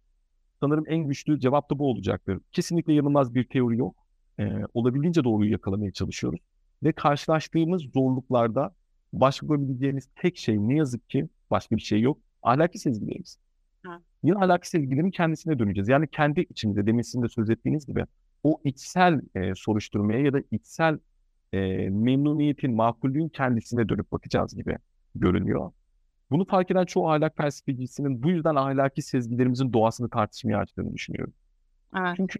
Sanırım en güçlü cevap da bu olacaktır. Kesinlikle yanılmaz bir teori yok. Ee, olabildiğince doğruyu yakalamaya çalışıyoruz. Ve karşılaştığımız zorluklarda başvurabileceğimiz tek şey ne yazık ki başka bir şey yok. Ahlaki sezgilerimiz. Ha. Yine ahlaki sezgilerin kendisine döneceğiz. Yani kendi içimizde demin sizin de söz ettiğiniz gibi o içsel e, soruşturmaya ya da içsel e, memnuniyetin, makullüğün kendisine dönüp bakacağız gibi görünüyor. Bunu fark eden çoğu ahlak felsefecisinin bu yüzden ahlaki sezgilerimizin doğasını tartışmaya açtığını düşünüyorum. Evet. Çünkü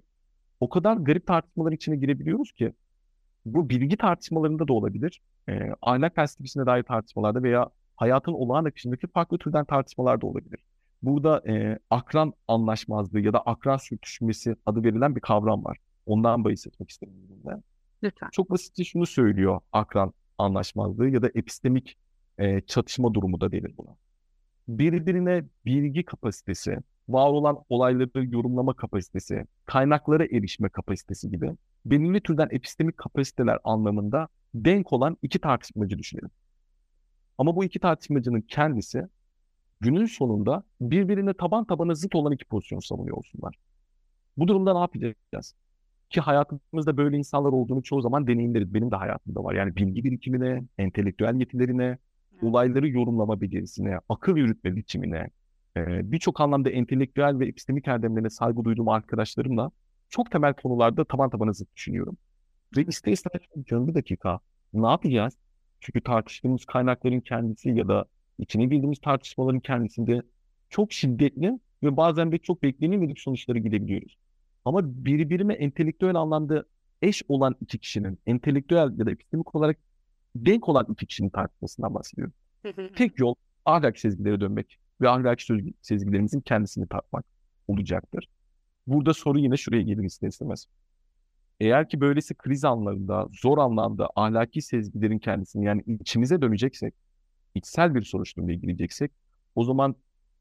o kadar garip tartışmalar içine girebiliyoruz ki bu bilgi tartışmalarında da olabilir. E, ahlak felsefesine dair tartışmalarda veya hayatın olağan akışındaki farklı türden tartışmalar da olabilir. Burada e, akran anlaşmazlığı ya da akran sürtüşmesi adı verilen bir kavram var. Ondan bahis etmek istedim. Lütfen. Çok basitçe şunu söylüyor akran anlaşmazlığı ya da epistemik e, çatışma durumu da denir buna. Birbirine bilgi kapasitesi, var olan olayları yorumlama kapasitesi, kaynaklara erişme kapasitesi gibi belirli türden epistemik kapasiteler anlamında denk olan iki tartışmacı düşünelim. Ama bu iki tartışmacının kendisi günün sonunda birbirine taban tabana zıt olan iki pozisyon savunuyor olsunlar. Bu durumda ne yapacağız? Ki hayatımızda böyle insanlar olduğunu çoğu zaman deneyimleriz. Benim de hayatımda var. Yani bilgi birikimine, entelektüel yetilerine, olayları yorumlama becerisine, akıl yürütme biçimine, e, birçok anlamda entelektüel ve epistemik erdemlerine saygı duyduğum arkadaşlarımla çok temel konularda taban tabana zıt düşünüyorum. Ve ister istemez bir dakika ne yapacağız? Çünkü tartıştığımız kaynakların kendisi ya da içine bildiğimiz tartışmaların kendisinde çok şiddetli ve bazen de çok beklenilmedik sonuçlara gidebiliyoruz. Ama birbirine entelektüel anlamda eş olan iki kişinin, entelektüel ya da epistemik olarak denk olan iki kişinin tartışmasından bahsediyorum. Tek yol ahlak sezgilere dönmek ve sezgi- sezgilerimizin kendisini tartmak olacaktır. Burada soru yine şuraya gelir ister istemez. Eğer ki böylesi kriz anlarında, zor anlamda ahlaki sezgilerin kendisini yani içimize döneceksek, içsel bir soruşturmaya gireceksek, o zaman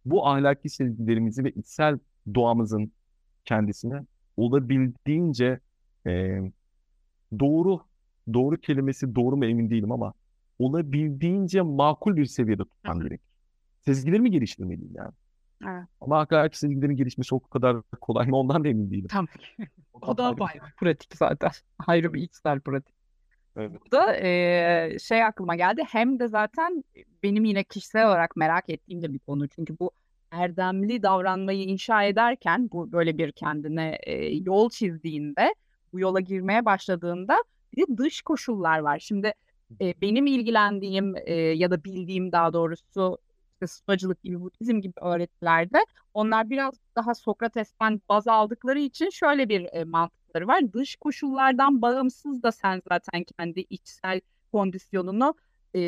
bu ahlaki sezgilerimizi ve içsel doğamızın kendisine olabildiğince e, doğru, doğru kelimesi doğru mu emin değilim ama olabildiğince makul bir seviyede tutmam gerekir. Sezgilerimi geliştirmeliyim yani. Evet. Ama ahlaki sezgilerin gelişmesi o kadar kolay mı ondan da emin değilim. Tabii. O O da bayağı pratik zaten. Ayrı bir içsel pratik. Evet. Burada eee, şey aklıma geldi. Hem de zaten benim yine kişisel olarak merak ettiğim de bir konu. Çünkü bu erdemli davranmayı inşa ederken bu böyle bir kendine eee, yol çizdiğinde bu yola girmeye başladığında bir dış koşullar var. Şimdi e, benim ilgilendiğim e, ya da bildiğim daha doğrusu işte stoacılık gibi, Budizm gibi öğretilerde onlar biraz daha Sokrates'ten baz aldıkları için şöyle bir e, mantıkları var. Dış koşullardan bağımsız da sen zaten kendi içsel kondisyonunu e,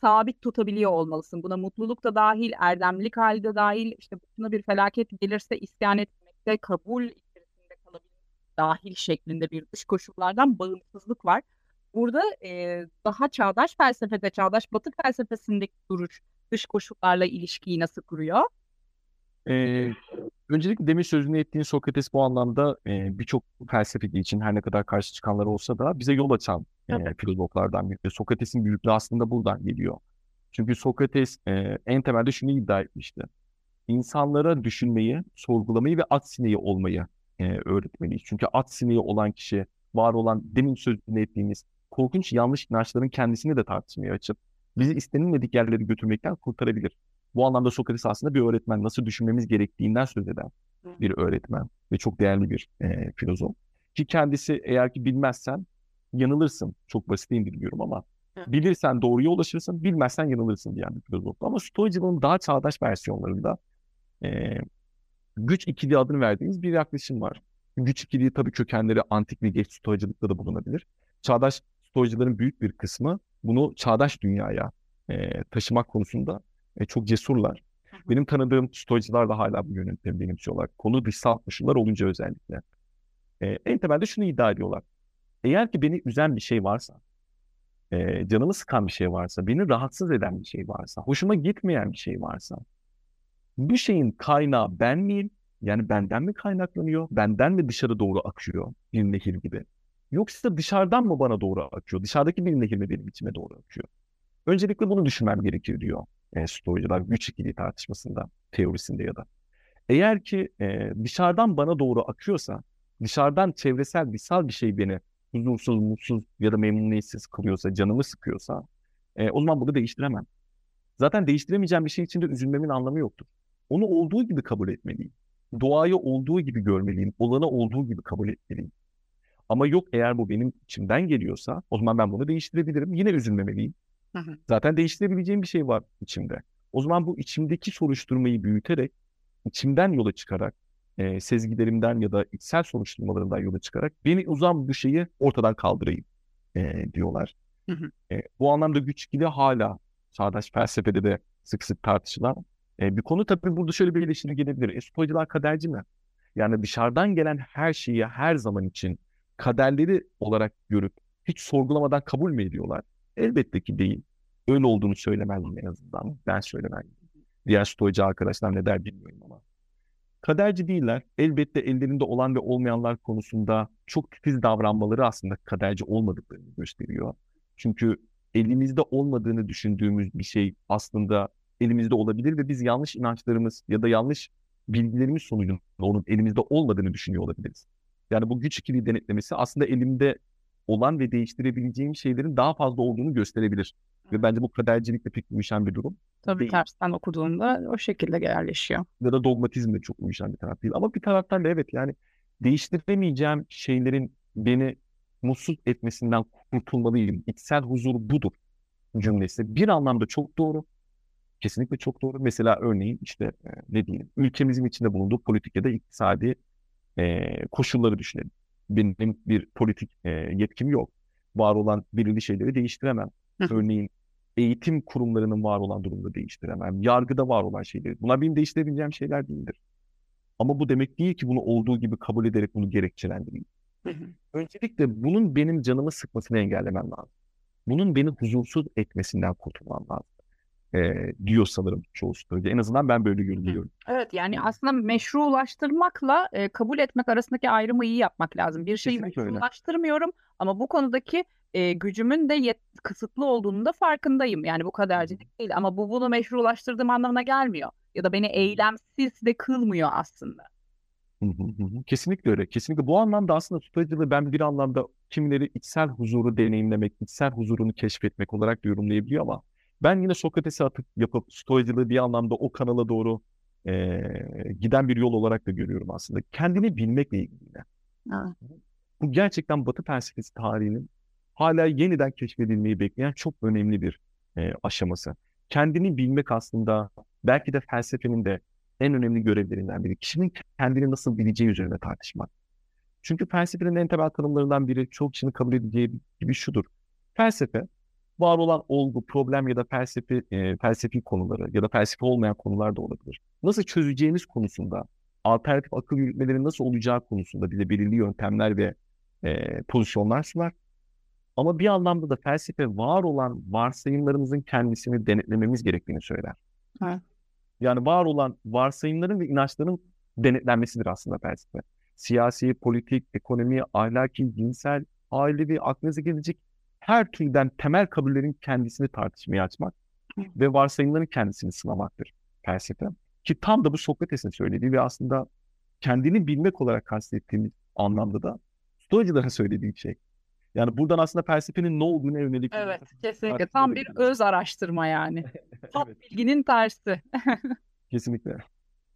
sabit tutabiliyor olmalısın. Buna mutluluk da dahil, erdemlilik hali de dahil, işte başına bir felaket gelirse isyan etmekte, kabul içerisinde kalabilmek dahil şeklinde bir dış koşullardan bağımsızlık var. Burada e, daha çağdaş felsefede, çağdaş batı felsefesindeki duruş dış koşullarla ilişkiyi nasıl kuruyor? Ee, öncelikle demin sözünü ettiğin Sokrates bu anlamda e, birçok felsefeci için her ne kadar karşı çıkanlar olsa da bize yol açan e, filozoflardan biri. Sokrates'in büyüklüğü aslında buradan geliyor. Çünkü Sokrates e, en temelde şunu iddia etmişti. İnsanlara düşünmeyi, sorgulamayı ve at sineği olmayı e, öğretmeliyiz. Çünkü at sineği olan kişi var olan demin sözünü ettiğimiz korkunç yanlış inançların kendisini de tartışmaya açıp bizi istenilmedik yerlere götürmekten kurtarabilir. Bu anlamda Sokrates aslında bir öğretmen. Nasıl düşünmemiz gerektiğinden söz eden bir öğretmen ve çok değerli bir e, filozof. Ki kendisi eğer ki bilmezsen yanılırsın. Çok basit indiriyorum ama bilirsen doğruya ulaşırsın, bilmezsen yanılırsın diyen bir filozof. Ama Stoacılığın daha çağdaş versiyonlarında e, güç ikili adını verdiğimiz bir yaklaşım var. Güç ikiliği tabii kökenleri antik ve geç Stoacılıkta da bulunabilir. Çağdaş Stoacıların büyük bir kısmı bunu çağdaş dünyaya e, taşımak konusunda e, çok cesurlar. Benim tanıdığım Stoacılar da hala bu yöntemi benimsiyorlar. Konu dışsal koşullar olunca özellikle. E, en temelde şunu iddia ediyorlar. Eğer ki beni üzen bir şey varsa, e, canımı sıkan bir şey varsa, beni rahatsız eden bir şey varsa, hoşuma gitmeyen bir şey varsa, bu şeyin kaynağı ben miyim? Yani benden mi kaynaklanıyor? Benden mi dışarı doğru akıyor bir nehir gibi? Yoksa dışarıdan mı bana doğru akıyor? Dışarıdaki bir nehir mi benim içime doğru akıyor? Öncelikle bunu düşünmem gerekir diyor e, Stoacılar güç ikili tartışmasında, teorisinde ya da. Eğer ki e, dışarıdan bana doğru akıyorsa, dışarıdan çevresel, dışsal bir şey beni huzursuz, mutsuz ya da memnuniyetsiz kılıyorsa, canımı sıkıyorsa, e, o zaman bunu değiştiremem. Zaten değiştiremeyeceğim bir şey için de üzülmemin anlamı yoktur. Onu olduğu gibi kabul etmeliyim. Doğayı olduğu gibi görmeliyim. Olanı olduğu gibi kabul etmeliyim. Ama yok eğer bu benim içimden geliyorsa o zaman ben bunu değiştirebilirim. Yine üzülmemeliyim. Hı hı. Zaten değiştirebileceğim bir şey var içimde. O zaman bu içimdeki soruşturmayı büyüterek, içimden yola çıkarak, e, sezgilerimden ya da içsel soruşturmalarımdan yola çıkarak beni uzan bu şeyi ortadan kaldırayım e, diyorlar. Hı hı. E, bu anlamda güç ikili hala çağdaş felsefede de sık sık tartışılan e, bir konu. Tabii burada şöyle bir eleştiri gelebilir. E, Stoacılar kaderci mi? Yani dışarıdan gelen her şeyi her zaman için kaderleri olarak görüp hiç sorgulamadan kabul mü ediyorlar? Elbette ki değil. Öyle olduğunu söylemezdim en azından. Ben söylemem. Diğer stoacı arkadaşlar ne der bilmiyorum ama. Kaderci değiller. Elbette ellerinde olan ve olmayanlar konusunda çok titiz davranmaları aslında kaderci olmadıklarını gösteriyor. Çünkü elimizde olmadığını düşündüğümüz bir şey aslında elimizde olabilir ve biz yanlış inançlarımız ya da yanlış bilgilerimiz sonucunda onun elimizde olmadığını düşünüyor olabiliriz. Yani bu güç ikili denetlemesi aslında elimde olan ve değiştirebileceğim şeylerin daha fazla olduğunu gösterebilir. Ve bence bu kadercilikle pek uyuşan bir durum. Tabii değil. tersten okuduğunda o şekilde yerleşiyor. Ya da dogmatizmle çok uyuşan bir taraf değil. Ama bir taraftan da evet yani değiştiremeyeceğim şeylerin beni mutsuz etmesinden kurtulmalıyım. İçsel huzur budur cümlesi. Bir anlamda çok doğru. Kesinlikle çok doğru. Mesela örneğin işte e, ne diyeyim ülkemizin içinde bulunduğu politik ya da iktisadi e, koşulları düşünelim. Benim bir politik e, yetkim yok. Var olan belirli şeyleri değiştiremem. Örneğin eğitim kurumlarının var olan durumda değiştiremem. Yargıda var olan şeyleri. Bunlar benim değiştirebileceğim şeyler değildir. Ama bu demek değil ki bunu olduğu gibi kabul ederek bunu gerekçelendireyim. Öncelikle bunun benim canımı sıkmasını engellemem lazım. Bunun beni huzursuz etmesinden kurtulmam lazım e, diyor sanırım çoğu story'de. En azından ben böyle görüyorum. Evet yani aslında meşrulaştırmakla e, kabul etmek arasındaki ayrımı iyi yapmak lazım. Bir şeyi Kesinlikle meşrulaştırmıyorum öyle. ama bu konudaki e, gücümün de yet, kısıtlı olduğunu da farkındayım. Yani bu kadarcık değil ama bu bunu meşrulaştırdığım anlamına gelmiyor. Ya da beni eylemsiz de kılmıyor aslında. Kesinlikle öyle. Kesinlikle bu anlamda aslında tutucılığı ben bir anlamda kimileri içsel huzuru deneyimlemek, içsel huzurunu keşfetmek olarak yorumlayabiliyor ama ben yine Sokrates'e atıp yapıp stoacılığı bir anlamda o kanala doğru e, giden bir yol olarak da görüyorum aslında. Kendini bilmekle ilgili. Evet. Bu gerçekten Batı felsefesi tarihinin hala yeniden keşfedilmeyi bekleyen çok önemli bir e, aşaması. Kendini bilmek aslında belki de felsefenin de en önemli görevlerinden biri. Kişinin kendini nasıl bileceği üzerine tartışmak. Çünkü felsefenin en temel tanımlarından biri çok kişinin kabul edeceği gibi şudur. Felsefe var olan olgu, problem ya da felsefi, e, felsefi konuları ya da felsefi olmayan konular da olabilir. Nasıl çözeceğimiz konusunda, alternatif akıl yürütmeleri nasıl olacağı konusunda bize belirli yöntemler ve e, pozisyonlar sunar. Ama bir anlamda da felsefe var olan varsayımlarımızın kendisini denetlememiz gerektiğini söyler. Evet. Yani var olan varsayımların ve inançların denetlenmesidir aslında felsefe. Siyasi, politik, ekonomi, ahlaki, cinsel, ailevi, aklınıza gelecek her türden temel kabullerin kendisini tartışmaya açmak ve varsayımların kendisini sınamaktır felsefe. Ki tam da bu Sokrates'in söylediği ve aslında kendini bilmek olarak kastettiğimiz anlamda da Stoacıların söylediği şey. Yani buradan aslında felsefenin ne olduğuna yönelik Evet, kesinlikle. Tam bir öz araştırma yani. Tam Evet, bilginin tersi. kesinlikle.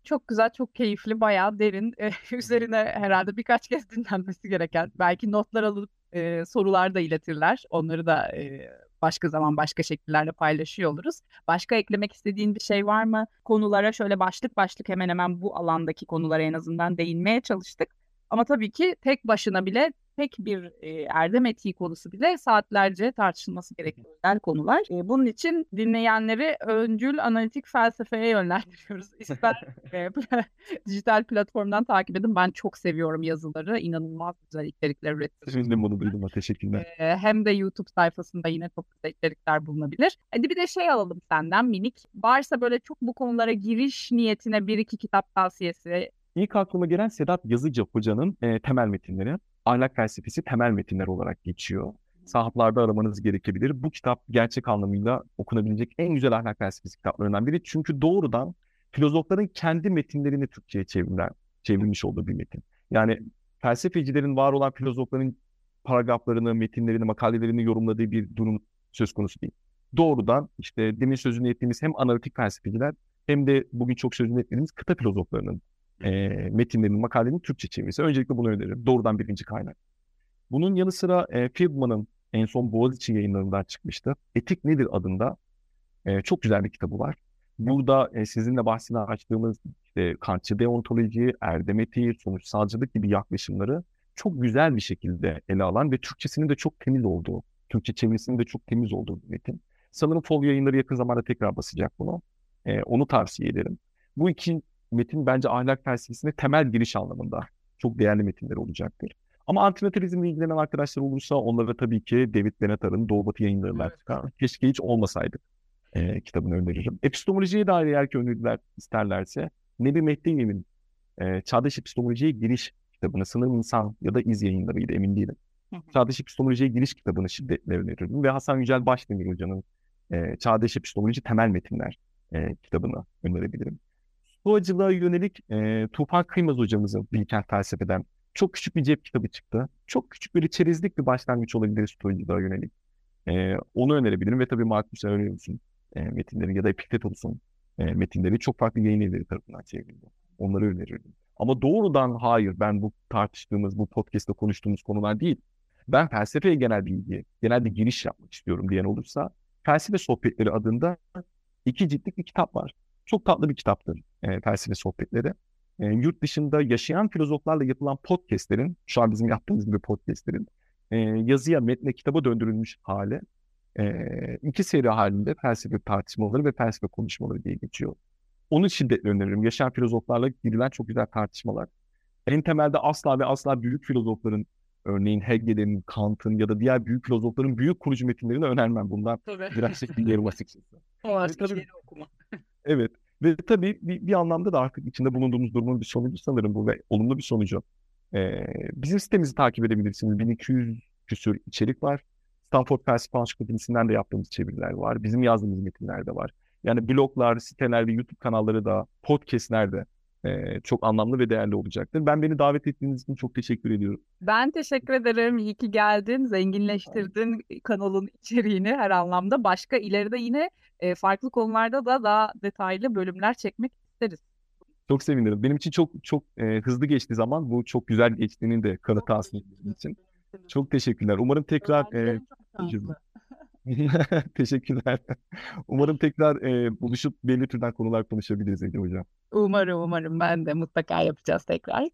Çok güzel, çok keyifli, bayağı derin. Eh, Üzerine herhalde birkaç kez dinlenmesi gereken, belki notlar alıp e, sorular da iletirler. Onları da e, başka zaman başka şekillerle paylaşıyor oluruz. Başka eklemek istediğin bir şey var mı? Konulara şöyle başlık başlık hemen hemen bu alandaki konulara en azından değinmeye çalıştık. Ama tabii ki tek başına bile tek bir e, erdem etiği konusu bile saatlerce tartışılması gereken konular. E, bunun için dinleyenleri öncül analitik felsefeye yönlendiriyoruz. İster e, dijital platformdan takip edin. Ben çok seviyorum yazıları. İnanılmaz güzel içerikler üretiyorsunuz. Sevindim bunu duyduğuma. Teşekkürler. E, hem de YouTube sayfasında yine çok güzel içerikler bulunabilir. Hadi bir de şey alalım senden minik. Varsa böyle çok bu konulara giriş niyetine bir iki kitap tavsiyesi. İlk aklıma gelen Sedat Yazıcı Hoca'nın e, temel metinleri. Ahlak felsefesi temel metinler olarak geçiyor. Sahaflarda aramanız gerekebilir. Bu kitap gerçek anlamıyla okunabilecek en güzel ahlak felsefesi kitaplarından biri. Çünkü doğrudan filozofların kendi metinlerini Türkçe'ye çevrilen, çevrilmiş olduğu bir metin. Yani felsefecilerin var olan filozofların paragraflarını, metinlerini, makalelerini yorumladığı bir durum söz konusu değil. Doğrudan işte demin sözünü ettiğimiz hem analitik felsefeciler hem de bugün çok sözünü ettiğimiz kıta filozoflarının e, metinlerinin, makalelerinin Türkçe çevirisi. Öncelikle bunu öneririm. Doğrudan birinci kaynak. Bunun yanı sıra e, Friedman'ın en son Boğaziçi yayınlarından çıkmıştı. Etik Nedir adında e, çok güzel bir kitabı var. Burada e, sizinle bahsini açtığımız işte Kantçı deontoloji, erdem etiği, sonuçsalcılık gibi yaklaşımları çok güzel bir şekilde ele alan ve Türkçesinin de çok temiz olduğu, Türkçe çevirisinin de çok temiz olduğu bir metin. Sanırım Fol yayınları yakın zamanda tekrar basacak bunu. E, onu tavsiye ederim. Bu iki metin bence ahlak felsefesine temel giriş anlamında çok değerli metinler olacaktır. Ama antinatalizmle ilgilenen arkadaşlar olursa onlara tabii ki David Benatar'ın Doğu Batı yayınlarından Evet. Keşke Hiç Olmasaydık e, kitabını öneririm. Epistemolojiye dair eğer ki öneriler isterlerse Nebi Mehdiyev'in e, Çağdaş Epistemolojiye Giriş kitabını sanırım insan ya da iz yayınlarıydı emin değilim. Çağdaş Epistemolojiye Giriş kitabını şiddetle öneririm ve Hasan Yücel Başdemir Hoca'nın e, Çağdaş Epistemoloji Temel Metinler e, kitabını önerebilirim. Stoacılığa yönelik e, Tufan Kıymaz hocamızın Bilkent Felsefeden çok küçük bir cep kitabı çıktı. Çok küçük böyle çerezlik bir başlangıç olabilir Stoacılığa yönelik. E, onu önerebilirim ve tabii Marcus Aurelius'un e, metinleri ya da Epiktetos'un e, metinleri çok farklı yayın evleri tarafından çevrildi. Onları önerirdim. Ama doğrudan hayır ben bu tartıştığımız, bu podcast'te konuştuğumuz konular değil. Ben felsefeye genel bilgi, genel bir giriş yapmak istiyorum diyen olursa Felsefe Sohbetleri adında iki ciltlik bir kitap var. Çok tatlı bir kitaptır e, felsefe sohbetleri. E, yurt dışında yaşayan filozoflarla yapılan podcastlerin, şu an bizim yaptığımız gibi podcastlerin e, yazıya, metne, kitaba döndürülmüş hali. E, iki seri halinde felsefe tartışmaları ve felsefe konuşmaları diye geçiyor. Onu şiddetle öneririm. Yaşayan filozoflarla girilen çok güzel tartışmalar. En temelde asla ve asla büyük filozofların, örneğin Hegel'in, Kant'ın ya da diğer büyük filozofların büyük kurucu metinlerini önermem. Bundan Tabii. biraz çekiliyorum açıkçası. O artık tabii- okuma. Evet. Ve tabii bir, bir anlamda da artık içinde bulunduğumuz durumun bir sonucu sanırım bu ve olumlu bir sonucu. Ee, bizim sitemizi takip edebilirsiniz. 1200 küsür içerik var. Stanford Felsefe Ansiklopedisinden de yaptığımız çeviriler var. Bizim yazdığımız metinler de var. Yani bloglar, siteler ve YouTube kanalları da, podcastler de e, çok anlamlı ve değerli olacaktır. Ben beni davet ettiğiniz için çok teşekkür ediyorum. Ben teşekkür ederim. İyi ki geldin. Zenginleştirdin kanalın içeriğini her anlamda. Başka ileride yine e, farklı konularda da daha detaylı bölümler çekmek isteriz. Çok sevinirim. Benim için çok çok e, hızlı geçti zaman. Bu çok güzel geçtiğinin de kanıtı aslında için. Çok teşekkürler. Umarım tekrar e, Teşekkürler. Umarım tekrar e, buluşup belli türden konular konuşabiliriz Ege Hocam. Umarım umarım ben de mutlaka yapacağız tekrar.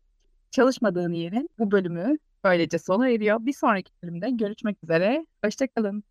Çalışmadığın yerin bu bölümü böylece sona eriyor. Bir sonraki bölümde görüşmek üzere. Hoşçakalın.